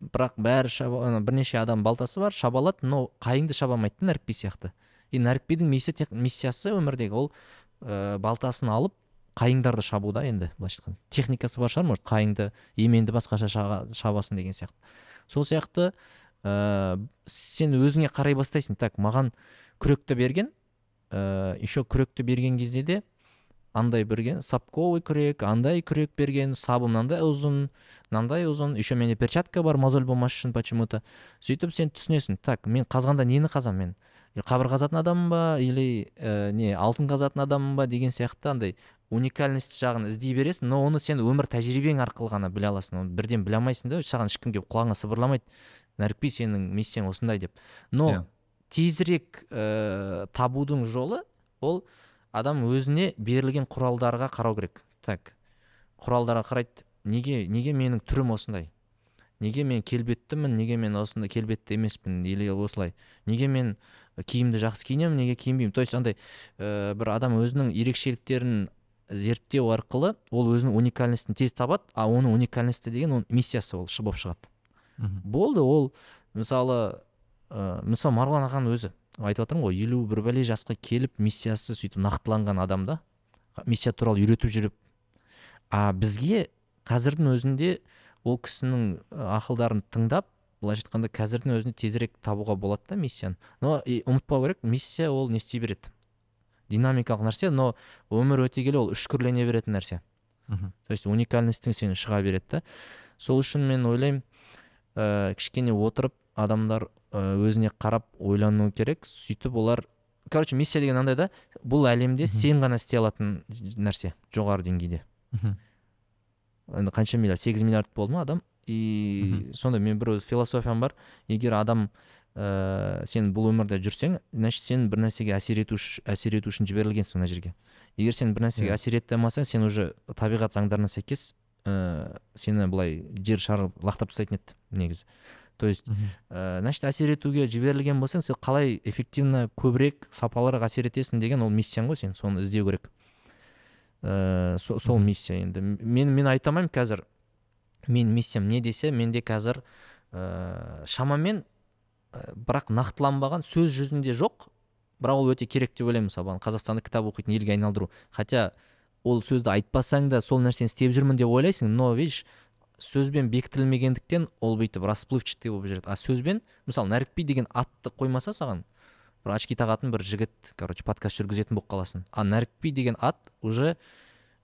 бірақ бәрі шаба, бірнеше адам балтасы бар шаба алады но қайыңды шаба алмайды да сияқты. И нәрікбидің миссиясы өмірдегі ол ә, балтасын алып қайыңдарды шабуда енді былайша айтқанда. Техникасы бар шығар может қайыңды еменді басқаша шабасын деген сияқты. Сол сияқты ә, сен өзіңе қарай бастайсың. Так маған күректі берген ә, еще күректі берген кезде де андай берген сапковый күрек андай күрек берген сабы мынандай ұзын мынандай ұзын еще менде перчатка бар мозоль болмас үшін почему то сөйтіп сен түсінесің. Так мен қазғанда нені қазамын мен? Қабір қазатын адаммын ба или ә, не алтын қазатын адаммын ба деген сияқты андай уникальность жағын іздей бересің но оны сен өмір тәжірибең арқылы ғана біле аласың. Оны бірден біле алмайсың да саған ешкім келіп құлағыңа сыбырламайды. Нәрікби сенің миссияң осындай деп. Но yeah. Иә. тезірек ә, табудың жолы ол адам өзіне берілген құралдарға қарау керек. Так құралдарға қарайды неге неге менің түрім осындай? Неге мен келбеттімін? Неге мен осындай келбетті емеспін? или осылай. Неге мен киімді жақсы киінемін? Неге киінбеймін? То есть андай ә, бір адам өзінің ерекшеліктерін зерттеу арқылы ол өзінің уникальностін тез табады а оның уникальности деген оның миссиясы ол болып шығады. Болды ол мысалы ә, мысалы марғұлан ағаның өзі айтып жатырмын ғой елу бір бәле жасқа келіп миссиясы сөйтіп нақтыланған адам да миссия туралы үйретіп жүріп а бізге қазірдің өзінде ол кісінің ақылдарын тыңдап былайша айтқанда қазірдің өзінде тезірек табуға болады да миссияны. Но ұмытпау керек миссия ол не істей береді. Динамикалық нәрсе но өмір өте келе ол үшкірлене беретін нәрсе. Мхм. То есть уникальностьтің сен шыға береді да. Сол үшін мен ойлаймын ә, кішкене отырып адамдар ә, өзіне қарап ойлану керек. Сөйтіп олар короче миссия деген андай да бұл әлемде сен ғана істей алатын нәрсе жоғары деңгейде. Енді қанша миллиард? сегіз миллиард болды ма адам? И сонда мен бір философиям бар. Егер адам ә, сен бұл өмірде жүрсең значит сен бір нәрсеге әсер ету әсер ету үшін жіберілгенсің мына жерге. Егер сен бір нәрсеге әсер ете алмасаң сен уже табиғат заңдарына сәйкес ә, сені былай жер шары лақтырып тастайтын еді негізі. То есть ә, значит әсер етуге жіберілген болсаң сен қалай эффективно көбірек сапалырақ әсер етесің деген ол миссияң ғой сен соны іздеу керек. Ә, со, сол миссия енді. Мен мен айта алмаймын қазір мен миссиям не десе менде қазір ә, шамамен бірақ нақтыланбаған сөз жүзінде жоқ. Бірақ ол өте керек деп ойлаймын мысалы. Қазақстанда кітап оқитын елге айналдыру. Хотя ол сөзді айтпасаң да сол нәрсені істеп жүрмін деп ойлайсың но видишь сөзбен бекітілмегендіктен ол бүйтіп расплывчатый болып жүреді. А сөзбен мысалы нәрікби деген атты қоймаса саған бір очки тағатын бір жігіт короче подкаст жүргізетін болып қаласың. А нәрікби деген ат уже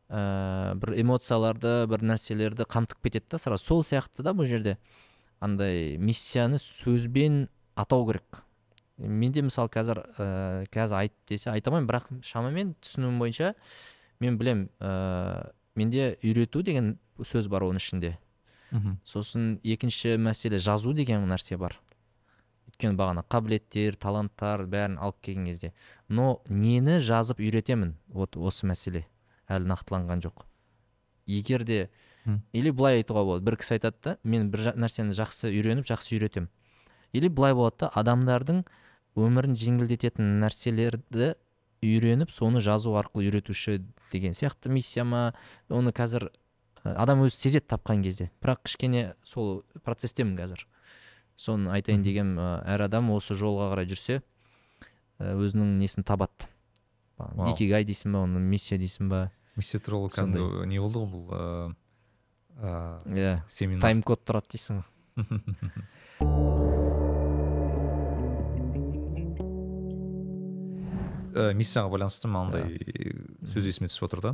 ә, бір эмоцияларды бір нәрселерді қамтып кетеді да сразу. Сол сияқты да бұл жерде андай миссияны сөзбен атау керек. Менде мысалы қазір ә, қазір айт десе айта алмаймын бірақ шамамен түсінуім бойынша мен білем ә, менде үйрету деген сөз бар оның ішінде. Сосын екінші мәселе жазу деген нәрсе бар. Өйткені бағана қабілеттер таланттар бәрін алып келген кезде. Но нені жазып үйретемін? Вот осы мәселе. Әлі нақтыланған жоқ. Егер де или былай айтуға болады. Бір кісі айтады да мен бір нәрсені жақсы үйреніп жақсы үйретемін или былай болады да адамдардың өмірін жеңілдететін нәрселерді үйреніп соны жазу арқылы үйретуші деген сияқты миссия ма? Оны қазір адам өзі сезеді тапқан кезде. Бірақ кішкене сол процестемін қазір. Соны айтайын ә, әр адам осы жолға қарай жүрсе өзінің несін табады. Икигай дейсің ба оны миссия дейсің ба? Миссия туралы кәдімгі не болды ғой бұл ыыы, ыыы, иә тайм код тұрады дейсің ғой. Ә, миссияға байланысты мынандай сөз есіме түсіп отыр да.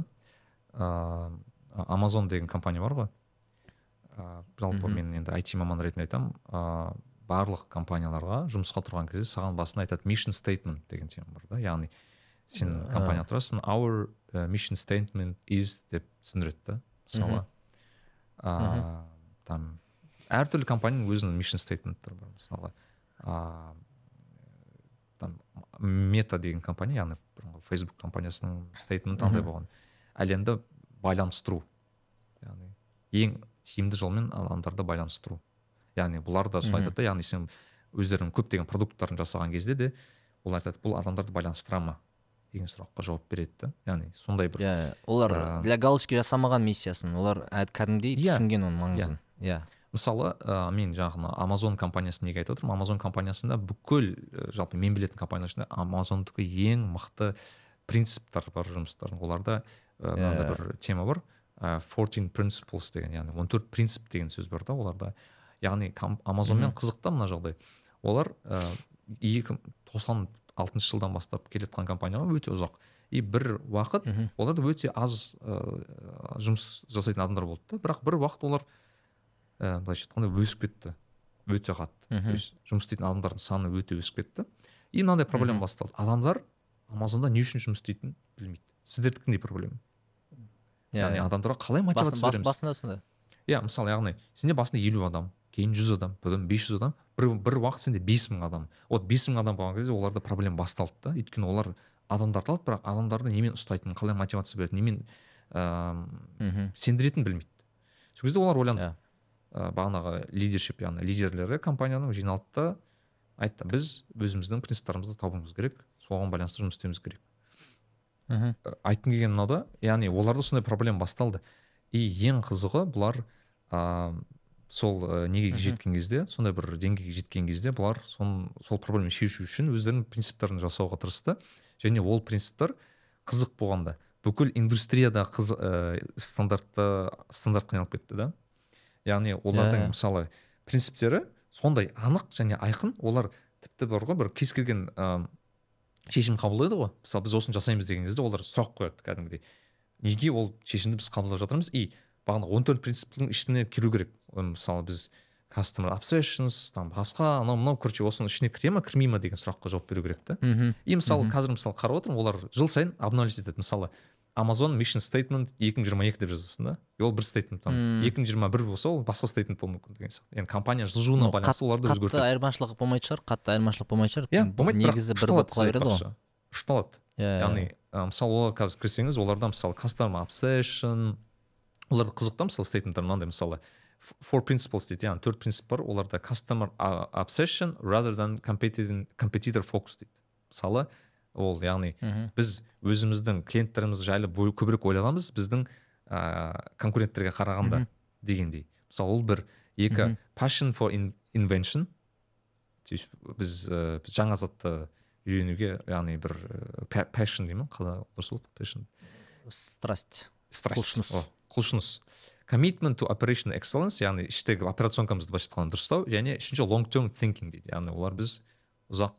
Ыыы амазон деген компания бар ғой. Ыыы жалпы мен енді IT маман ретінде айтамын. Ыыы барлық компанияларға жұмысқа тұрған кезде саған басында айтады mission statement деген тема бар да. Яғни сен компанияға тұрасың our uh, mission statement is деп түсіндіреді да мысалы ыыы там әртүрлі компанияның өзінің mission statemenттері бар мысалы ыыы мета деген компания яғни бұрынғы фейсбук компаниясының стейтменті андай Мгм. болған. Әлемді байланыстыру яғни ең тиімді жолмен адамдарды байланыстыру. Яғни бұлар да солай айтады да яғни сен өздерінің көптеген продукттарын жасаған кезде де олар айтады бұл адамдарды байланыстыра ма? деген сұраққа жауап береді да. Яғни сондай бір иә олар Ә, для галочки жасамаған миссиясын олар кәдімгідей Иә. түсінген оның маңызын. Иә. Мысалы ә, мен жаңағы амазон компаниясын неге айтып отырмын? Амазон компаниясында бүкіл ә, жалпы мен білетін компаниялар ішінде амазондікі ең мықты принциптар бар жұмыстардың. Оларда ә, мынандай Иә. бір тема бар. Ә, 14 principles деген яғни 14 принцип деген сөз бар да оларда. Яғни амазонмен Мгм. қызық та мына жағдай. Олар ә, екі тоқсан алтыншы жылдан бастап келе жатқан компания ғой өте ұзақ. И бір уақыт оларда өте аз ыыы жұмыс жасайтын адамдар болды да. Бірақ бір уақыт олар ә, былайша айтқанда өсіп кетті. Өте қатты. Мгм. то есть жұмыс істейтін адамдардың саны өте өсіп кетті. И мынандай проблема басталды. Адамдар амазонда не үшін жұмыс істейтінін білмейді. Сіздердікі не проблема. Иә яғни иә. адамдарға қалай мотивация бас- береміз? басында сондай иә мысалы яғни сенде басында елу адам кейін жүз адам бүгін бес жүз адам. Бір, бір уақыт сенде бес мың адам. Вот бес мың адам болған кезде оларда проблема басталды да. Өйткені олар адамдарды алады бірақ адамдарды немен ұстайтынын қалай мотивация береді немен ыыы мхм. сендіретінін білмейді. Сол кезде олар ойланды. Иә. Ә, бағанағы лидершип яғни лидерлері компанияның жиналды да айтты. Біз өзіміздің принциптарымызды табуымыз керек соған байланысты жұмыс істеуіміз керек. Мхм. Ә, айтқым келгені мынау да яғни оларда сондай проблема басталды. И ең қызығы бұлар ә, сол ә, неге жеткен кезде сондай бір деңгейге жеткен кезде бұлар сон, сол проблеманы шешу үшін өздерінің принциптарын жасауға тырысты. Және ол принциптер қызық болғанда бүкіл индустрияда қыз ә, стандартты стандартқа айналып кетті да. Яғни олардың Иә. мысалы принциптері сондай анық және айқын. Олар тіпті бар ғой бір кез келген ә, шешім қабылдайды ғой. Мысалы біз осыны жасаймыз деген кезде олар сұрақ қояды кәдімгідей. Неге ол шешімді біз қабылдап жатырмыз? И бағана он төрт принциптің ішіне кіру керек. Мысалы біз customer obsessions там басқа анау мынау короче осының ішіне кіре ма кірмей ма деген сұраққа жауап беру керек та. Мхм. и мысалы қазір мысалы қарап отырмын олар жыл сайын обновлять етеді. Мысалы amazon mission statement 2022 деп жазасың да? И ол бір стейтмент там. Мм. 2021 болса ол басқа стейтмент болуы мүмкін деген сияқты. Яғни компания жылжуына байланысты оларды қатты өзгертеді айырмашылығы болмайтын шығар қатты айырмашылық болмайтын шығар. Иә болмайды негізі бір болып қала береді ғой. ұшталады иә яғни ә, мысалы олар қазір кірсеңіз оларда мысалы customer obsession оларда қызық та мысалы стейтменттер мынандай мысалы four principles дейді. Яғни төрт принцип бар. Оларда customer obsession rather than competitor competitor focus дейді. Мысалы ол яғни мхм. біз өзіміздің клиенттеріміз жайлы көбірек ойланамыз біздің ә, конкуренттерге қарағанда Мгм. дегендей мысалы ол бір екі Мгм. passion for in- invention то есть біз ә, біз жаңа затты үйренуге яғни бір ә, pa- passion дей ма қалай дұрыс болады passion страсть страсть Құлшыныс. Құлшыныс commitment to operational excellence яғни іштегі операционкамызды былайша айтқанда дұрыстау және үшінші long term thinking дейді яғни олар біз ұзақ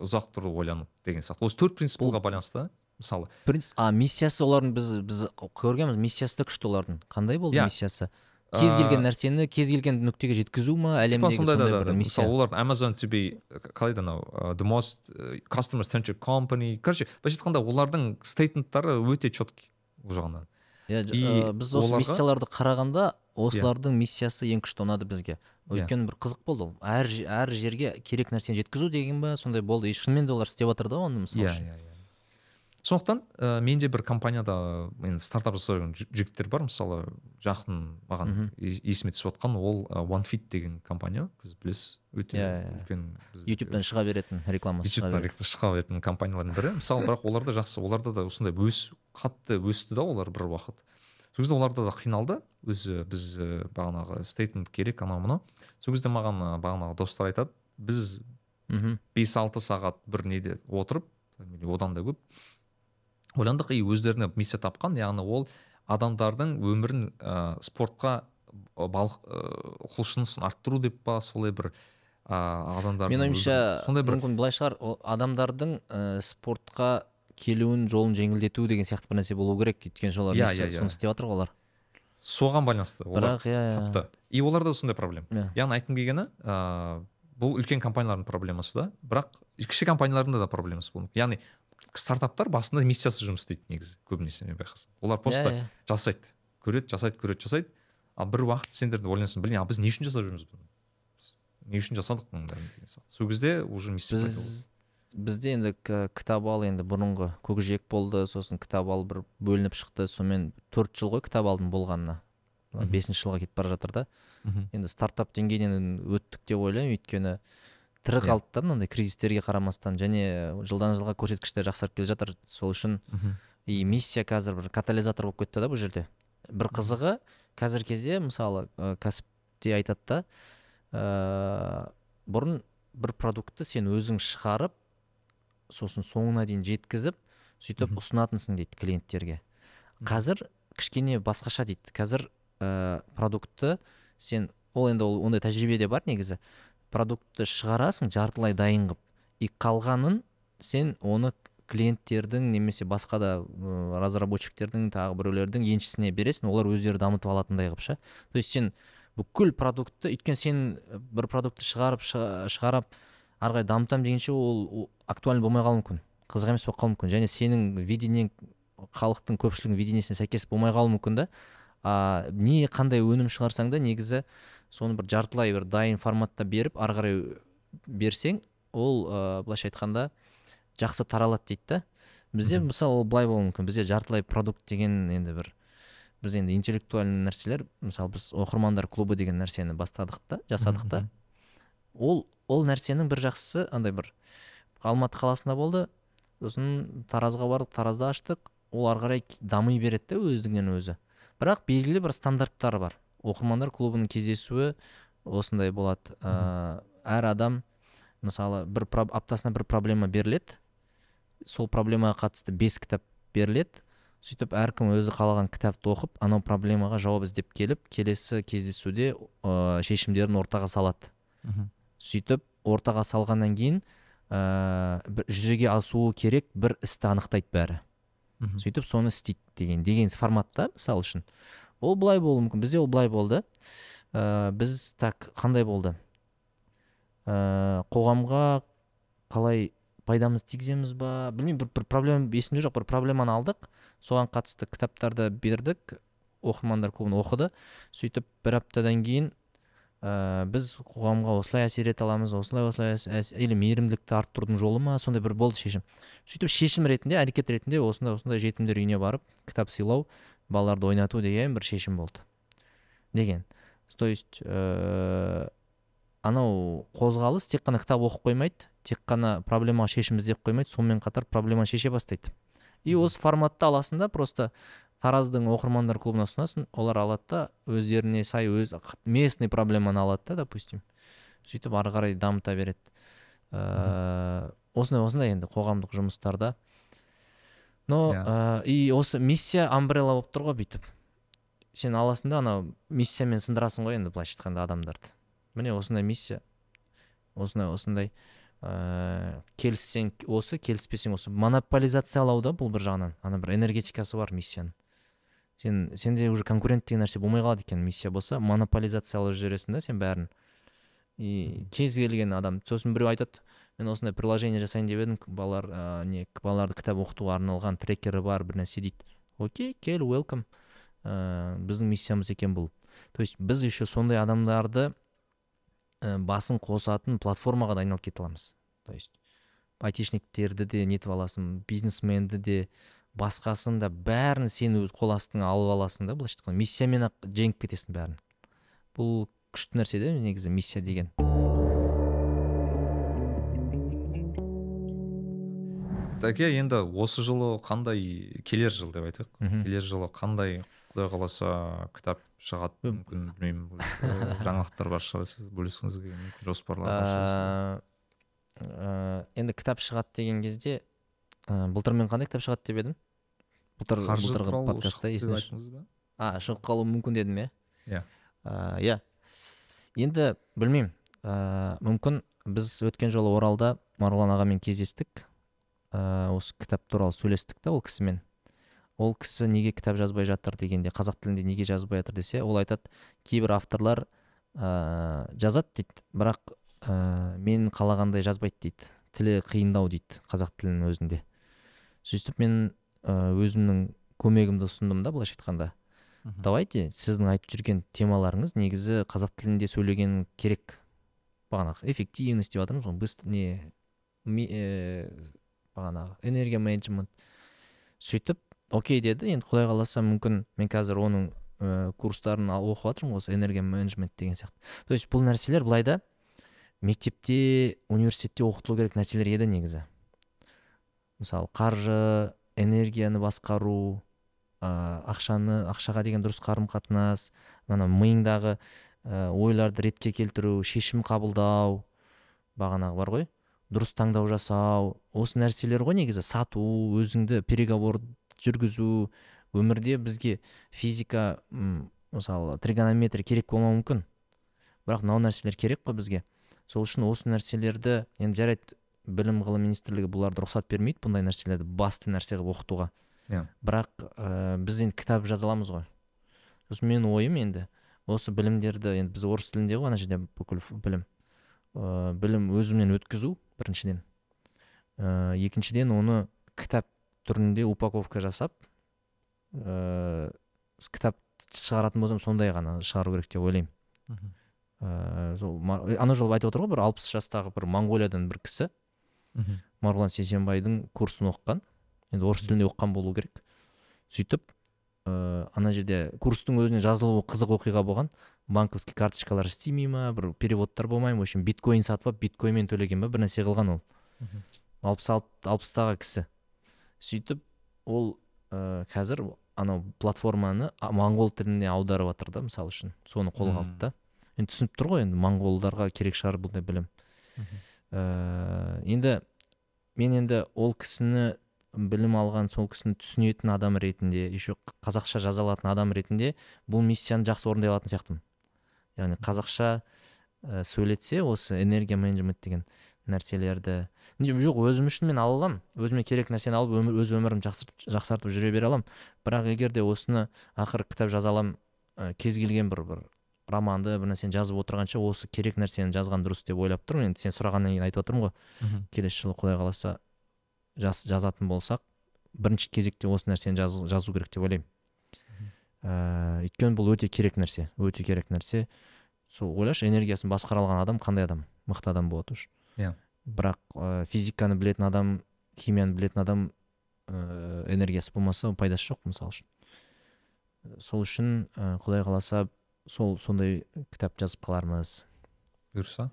ұзақ тұру ойлану деген сияқты. Осы төрт принципқа байланысты мысалы. принцип а миссиясы олардың біз біз көргенбіз миссиясы да күшті олардың. Қандай болды Иә. миссиясы? Кез Ә, келген нәрсені кез келген нүктеге жеткізу ма әлемдегі сондай да, бір миссия? Мысалы олар amazon to be қалай еді анау the most uh, customer centric company. Короче былайша айтқанда олардың стейтменттары өте четкий бұл жағынан. Иә ә, біз осы миссияларды қарағанда осылардың миссиясы ең күшті ұнады бізге. Иә. өйткені бір қызық болды ол. Әр әр жерге керек нәрсені жеткізу деген ба сондай болды. И шынымен де олар істеп жатыр да оны мысалы иә үшін. иә иә. Сондықтан ә, менде бір компанияда енді стартап жасап жүрген жі- жігіттер бар. Мысалы жақын маған Мгм. ес- есіме түсіп отқан ол OneFit деген компания. Сіз білесіз өте Иә, иә. үлкен біз- ютубтан шыға беретін рекламасы шыға ютубтан шыға беретін компаниялардың бірі. Мысалы бірақ оларда жақсы. Оларда да осындай өс қатты өсті да олар бір уақыт. Сол кезде оларда да қиналды. Өзі біз бағанағы стейтмент керек анау мынау. Сол кезде маған бағанағы достар айтады біз мхм. бес алты сағат бір неде отырып одан да көп ойландық и өздеріне миссия тапқан яғни ол адамдардың өмірін ә, спортқа балық ә, құлшынысын арттыру деп па солай бір ә, адамдардың менің ойымша өмірін- сондай бір мүмкін былай шығар адамдардың ә, спортқа келуін жолын жеңілдету деген сияқты бір нәрсе болу керек. Өйткені олар Иә, миссия- иә, иә. соны істеп жатыр ғой олар. Соған байланысты бірақ иә иә. тапты. И оларда да сондай проблема. Иә. Яғни айтқым келгені ә, бұл үлкен компаниялардың проблемасы да. Бірақ кіші компаниялардың да проблемасы болуы мүмкін яғни стартаптар басында миссиясыз жұмыс істейді негізі көбінесе мен байқасам. Олар просто Иә, иә. жасайды. Көреді жасайды көреді жасайды. Ал бір уақыт сендер де ойлансың блин а біз не үшін жасап жүрміз бұны? Не үшін жасадық мұның бәрін деген сияқты. Сол кезде уже біз бізде енді кітап ал енді бұрынғы көкжиек болды сосын кітап ал бір бөлініп шықты сонымен төрт жыл ғой кітап алдың болғанына. Бесінші жылға кетіп бара жатыр да. Енді стартап деңгейінен өттік деп ойлаймын өйткені тірі Иә. қалды да мынандай кризистерге қарамастан және жылдан жылға көрсеткіштер жақсарып келе жатыр. Сол үшін и миссия қазір бір катализатор болып кетті да бұл жерде. Бір қызығы қазіргі кезде мысалы кәсіпте айтады да ә, бұрын бір продуктты сен өзің шығарып сосын соңына дейін жеткізіп сөйтіп ұсынатынсың дейді клиенттерге. Қазір кішкене басқаша дейді. Қазір ә, продуктты сен ол енді ол ондай тәжірибеде бар негізі. Продуктты шығарасың жартылай дайын қылып и қалғанын сен оны клиенттердің немесе басқа да ә, разработчиктердің тағы біреулердің еншісіне бересің олар өздері дамытып алатындай қылып ше. То есть сен бүкіл продуктты өйткені сен бір продуктты шығарып шыға- шығарып ары қарай дамытамын дегенше ол, актуальный болмай қалуы мүмкін. Қызық емес болып қалуы мүмкін. Және сенің видениең халықтың көпшілігінің видениесіне сәйкес болмай қалуы мүмкін да. А, не қандай өнім шығарсаң да негізі соны бір жартылай бір дайын форматта беріп ары қарай берсең ол ә, былайша айтқанда жақсы таралады дейді да. Бізде мысалы ол былай болуы мүмкін. Бізде жартылай продукт деген енді бір біз енді интеллектуальный нәрселер мысалы біз оқырмандар клубы деген нәрсені бастадық та жасадық та. Ол ол нәрсенің бір жақсысы андай бір. Алматы қаласында болды сосын таразға бардық таразда аштық. Ол ары қарай дами береді да өздігінен өзі. Бірақ белгілі бір стандарттары бар. Оқырмандар клубының кездесуі осындай болады. Ә, әр адам мысалы бір аптасына бір проблема беріледі. Сол проблемаға қатысты бес кітап беріледі. Сөйтіп әркім өзі қалаған кітапты оқып анау проблемаға жауап іздеп келіп келесі кездесуде ә, шешімдерін ортаға салады. Сөйтіп ортаға салғаннан кейін ә, бір жүзеге асуы керек бір істі анықтайды бәрі. Мгм. сөйтіп соны істейді деген деген форматта мысалы үшін. Ол былай болуы мүмкін. Бізде ол былай болды. Ә, біз так қандай болды? Ә, қоғамға қалай пайдамызды тигіземіз ба? Білмеймін бір, бір проблема есімде жоқ бір проблеманы алдық. Соған қатысты кітаптарды бердік. Оқырмандар клубын оқыды. Сөйтіп бір аптадан кейін ә, біз қоғамға осылай әсер ете аламыз осылай осылай или мейірімділікті арттырудың жолы ма? Сондай бір болды шешім. Сөйтіп шешім ретінде әрекет ретінде осындай осындай жетімдер үйіне барып кітап сыйлау балаларды ойнату деген бір шешім болды. Деген. То есть ә, анау қозғалыс тек қана кітап оқып қоймайды тек қана проблемаға шешім іздеп қоймайды сонымен қатар проблеманы шеше бастайды. И осы форматты аласың да просто тараздың оқырмандар клубына ұсынасың олар алады да өздеріне сай өз местный проблеманы алады да допустим. Сөйтіп ары қарай дамыта береді. Ә, осындай осындай енді қоғамдық жұмыстарда. Но Иә. ә, и осы миссия амбрелла болып тұр ғой бүйтіп. Сен аласың да анау миссиямен сындырасың ғой енді былайша айтқанда адамдарды. Міне осындай миссия осындай осындай ыыы келіссең осы келіспесең осы монополизациялау да бұл бір жағынан. Ана бір энергетикасы бар миссияның. Сен сенде уже конкурент деген нәрсе болмай қалады екен миссия болса монополизациялап жібересің да сен бәрін. И кез келген адам сосын біреу айтады мен осындай приложение жасайын деп едім балалар ә, не балаларды кітап оқытуға арналған трекері бар бір нәрсе дейді окей кел welcome. Ә, біздің миссиямыз екен бұл. То есть біз еще сондай адамдарды ә, басын қосатын платформаға да айналып кете аламыз. То есть айтишниктерді де нетіп аласың бизнесменді де басқасын да бәрін сен өз қол астыңа алып аласың да былайша айтқанда. Миссиямен ақ жеңіп кетесің бәрін. Бұл күшті нәрсе да негізі миссия деген. Дәке енді осы жылы қандай келер жыл деп айтайық. Келер жылы қандай құдай қаласа кітап шығады мүмкін білмеймін. Жаңалықтар бар шығар сіз бөліскіңіз келген мүмкін жоспарлар бар. Ә, ә, енді кітап шығады деген кезде ә, былтыр мен қандай кітап шығады деп едім былтыр былтырғы подкастта есіңе а шығып қалуы мүмкін дедім иә? Иә. Иә. Енді білмеймін. Ә, мүмкін біз өткен жолы оралда марғұлан ағамен кездестік. Ә, осы кітап туралы сөйлестік та ол кісімен. Ол кісі неге кітап жазбай жатыр дегенде қазақ тілінде неге жазбай жатыр десе ол айтады кейбір авторлар ә, жазады дейді бірақ ә, мен қалағандай жазбайды дейді. Тілі қиындау дейді қазақ тілінің өзінде сөйтіп мен өзімнің көмегімді ұсындым да былайша айтқанда. Давайте сіздің айтып жүрген темаларыңыз негізі қазақ тілінде сөйлеген керек бағанағы эффективность деп жатырмыз ғой. Быстро не э, бағанағы энергия менеджмент сөйтіп окей деді. Енді құдай қаласа мүмкін мен қазір оның ә, курстарын оқып жатырмын осы энергия менеджмент деген сияқты. То есть бұл нәрселер былай да мектепте университетте оқытылу керек нәрселер еді негізі. Мысалы қаржы энергияны басқару ә, ақшаны ақшаға деген дұрыс қарым қатынас ана миыңдағы ә, ойларды ретке келтіру шешім қабылдау бағанағы бар ғой. Дұрыс таңдау жасау осы нәрселер ғой негізі. Сату өзіңді переговор жүргізу өмірде бізге физика м, мысалы тригонометрия керек болмауы мүмкін. Бірақ мынау нәрселер керек қой бізге. Сол үшін осы нәрселерді енді жарайды білім ғылым министрлігі бұларды рұқсат бермейді бұндай нәрселерді басты нәрсе қылып оқытуға. Иә. бірақ ә, біз енді кітап жаза аламыз ғой. Сосын менің ойым енді осы білімдерді енді біз орыс тілінде ғой ана жерде бүкіл білім. Ә, білім өзімнен өткізу біріншіден. Ә, екіншіден оны кітап түрінде упаковка жасап ә, кітап шығаратын болсам сондай ғана шығару керек деп ойлаймын. Ә, сол ана жолы айтып отыр ғой бір алпыс жастағы бір моңғолиядан бір кісі Мгм. марғұлан сейсенбайдың курсын оқыған. Енді орыс тілінде оқыған болу керек. Сөйтіп ә, ана жерде курстың өзіне жазылуы қызық оқиға болған. Банковский карточкалар істемей ма бір переводтар болмай ма? В общем биткоин сатып алып биткоинмен төлеген ба бір нәрсе қылған ол. Алпыс алты алпыстағы кісі. Сөйтіп ол ә, қазір анау платформаны моңғол тіліне аударып жатыр да мысалы үшін. Соны қолға алды да. Енді түсініп тұр ғой енді моңғолдарға керек шығар бұндай білім. Мгм. Ә, енді мен енді ол кісіні білім алған сол кісіні түсінетін адам ретінде еще қазақша жаза алатын адам ретінде бұл миссияны жақсы орындай алатын сияқтымын. Яғни қазақша ә, сөйлетсе осы энергия менеджмент деген нәрселерді жоқ өзім үшін мен ала аламын. Өзіме керек нәрсені алып өмір, өз өмірімді жақсартып, жақсартып жүре бере аламын. Бірақ егер де осыны ақыры кітап жаза аламын ә, кез келген бір бір романды бір нәрсені жазып отырғанша осы керек нәрсені жазған дұрыс деп ойлап тұрмын. Енді сен сұрағаннан кейін айтып отырмын ғой. Келесі жылы құдай қаласа жаз, жазатын болсақ бірінші кезекте осы нәрсені жаз, жазу керек деп ойлаймын. Ә, өйткені бұл өте керек нәрсе өте керек нәрсе. Сол ойлашы энергиясын басқара алған адам қандай адам? Мықты адам болады уже. Иә. бірақ ә, физиканы білетін адам химияны білетін адам ә, энергиясы болмаса пайдасы жоқ мысалы үшін. Сол үшін ә, құдай қаласа сол сондай кітап жазып қалармыз. Бұйырса.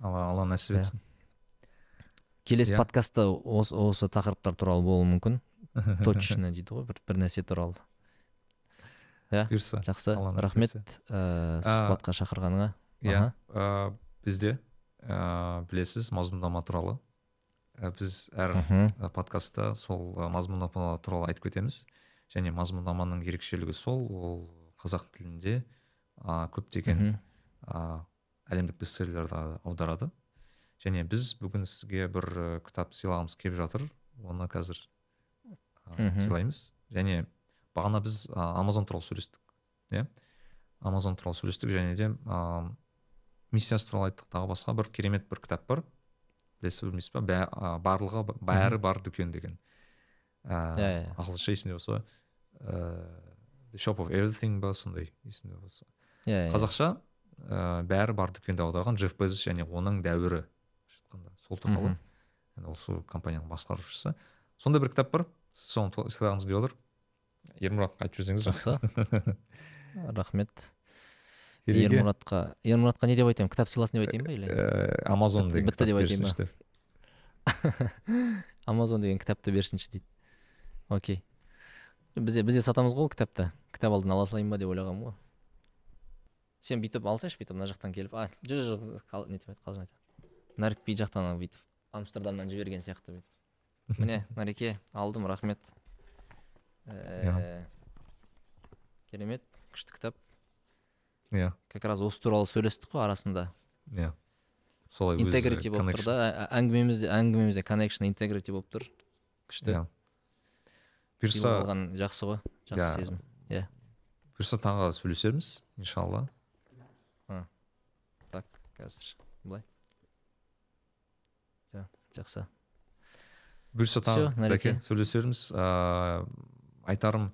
Алла алла нәсіп Иә. етсін. Келесі Иә. подкастта осы, осы тақырыптар туралы болуы мүмкін. Точно дейді ғой бір, бір нәрсе туралы. Бұйырса. Жақсы. Рахмет. ә, сұхбатқа шақырғаныңа. иә. Ә, бізде ә, білесіз мазмұндама туралы. Ә, біз әр подкастта сол мазмұндама туралы айтып кетеміз. Және мазмұндаманың ерекшелігі сол ол қазақ тілінде ә, көптеген ә, әлемдік бестселлерлерді аударады. Және біз бүгін сізге бір ә, кітап сыйлағымыз келіп жатыр. Оны қазір ә, сыйлаймыз. Және бағана біз ә, амазон туралы сөйлестік иә? Амазон туралы сөйлестік және де ә, миссиясы туралы айттық. Тағы басқа бір керемет бір кітап бар. Білесіз бе білмейсіз ба? Бә- ә, барлығы ба- бәрі бар дүкен деген. Ә, Иә, иә. ағылшынша есімде болса the shop of everything ба сондай есімде болса. Иә иә. қазақша ә, бәрі бар дүкенде аударған джефф безос және оның дәуірі былайша айтқанда сол туралы. Сол компанияның басқарушысы. Сондай бір кітап бар. Соны сыйлағыңыз келіп отыр. Ермұратқа айтып жіберсеңіз жақсы. рахмет. Ермұратқа ермұратқа не деп айтайын? Кітап сыйласын деп айтайын ба или? Э, амазон деген бітті деп айтайын деп. амазон деген кітапты берсінші дейді. Окей. Бізде бізде сатамыз ғой ол кітапты. Кітап алдын ала салайын ба деп ойлағанмын ғой. Сен бүйтіп алсайшы бүйтіп мына жақтан келіп. А жоқ жоқ жоқ, қал- не деп айт қалжың нарик би жақтан бүйтіп амстердамнан жіберген сияқты бүйтіп. Міне нарике алдым рахмет. Э, керемет күшті кітап. Иә как раз осы туралы сөйлестік қой арасында. Иә солай интегрити болып тұр да әңгімемізде әңгімемізде connection интегрити болып тұр. Күшті. Бұйырса жақсы ғой жақсы Иә. сезім. Бұйырса тағы сөйлесерміз иншалла. Так қазір былай. Жақсы. Бұйырса Нареке. бәке сөйлесерміз. Ыыы айтарым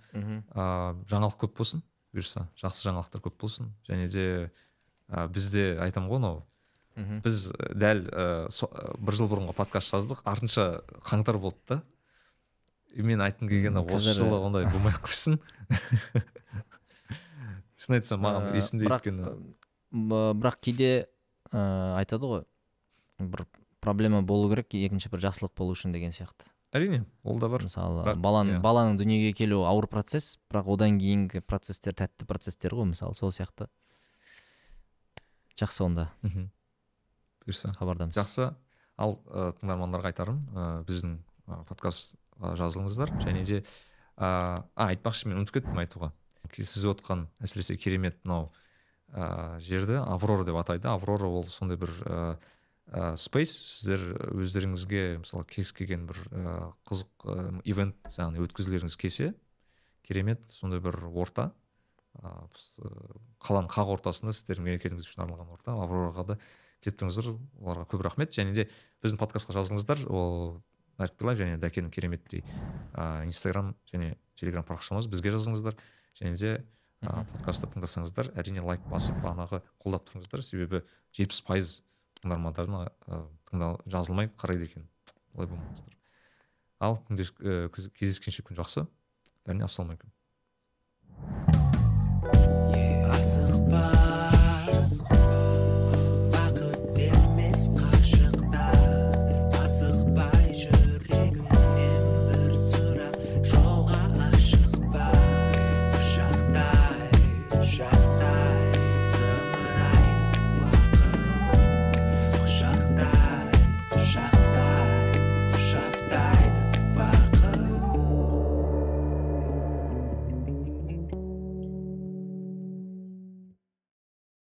жаңалық көп болсын бұйырса жақсы жаңалықтар көп болсын. Және де ә, бізде айтамын ғой анау. Біз дәл ә, со- ә, бір жыл бұрынғы подкаст жаздық. Артынша қаңтар болды да мен айтқым келгені осы жылы ондай болмай ақ қойсын шын айтсам маған Ә, есімде бірақ, өйткені б- бірақ кейде ә, айтады ғой бір проблема болу керек екінші бір жақсылық болу үшін деген сияқты. Әрине ол да бар. Мысалы баланың иә. баланың дүниеге келуі ауыр процесс бірақ одан кейінгі процесстер тәтті процесстер ғой мысалы сол сияқты. Жақсы онда. Мхм. Бұйырса. Хабардамыз. Жақсы. Ал ә, тыңдармандарға айтарым ә, біздің подкастқа жазылыңыздар. Және де ә, а айтпақшы мен ұмытып кеттім айтуға. Сіз отқан әсіресе керемет мынау ә, жерді аврора деп атайды. Аврора ол сондай бір ә, спейс сіздер өздеріңізге мысалы кез келген бір ә, қызық ә, ивент яғни өткізгілеріңіз келсе керемет сондай бір орта ә, қаланың қақ ортасында сіздердің мерекелеріңіз үшін арналған орта. Аврораға да келіп тұрыңыздар оларға көп рахмет. Және де біздің подкастқа жазылыңыздар. Ол және дәкенің кереметтей. Ыыы инстаграм және телеграм парақшамыз бізге жазыңыздар. Және де ыыы подкастты тыңдасаңыздар әрине лайк басып бағанағы қолдап тұрыңыздар. Себебі жетпіс пайыз тыңдармандардың тыңдал жазылмай қарайды екен. Олай болмаңыздар. Ал күнде э, кездескенше күн жақсы. Бәріне ассалаумағалейкум. Асықпа.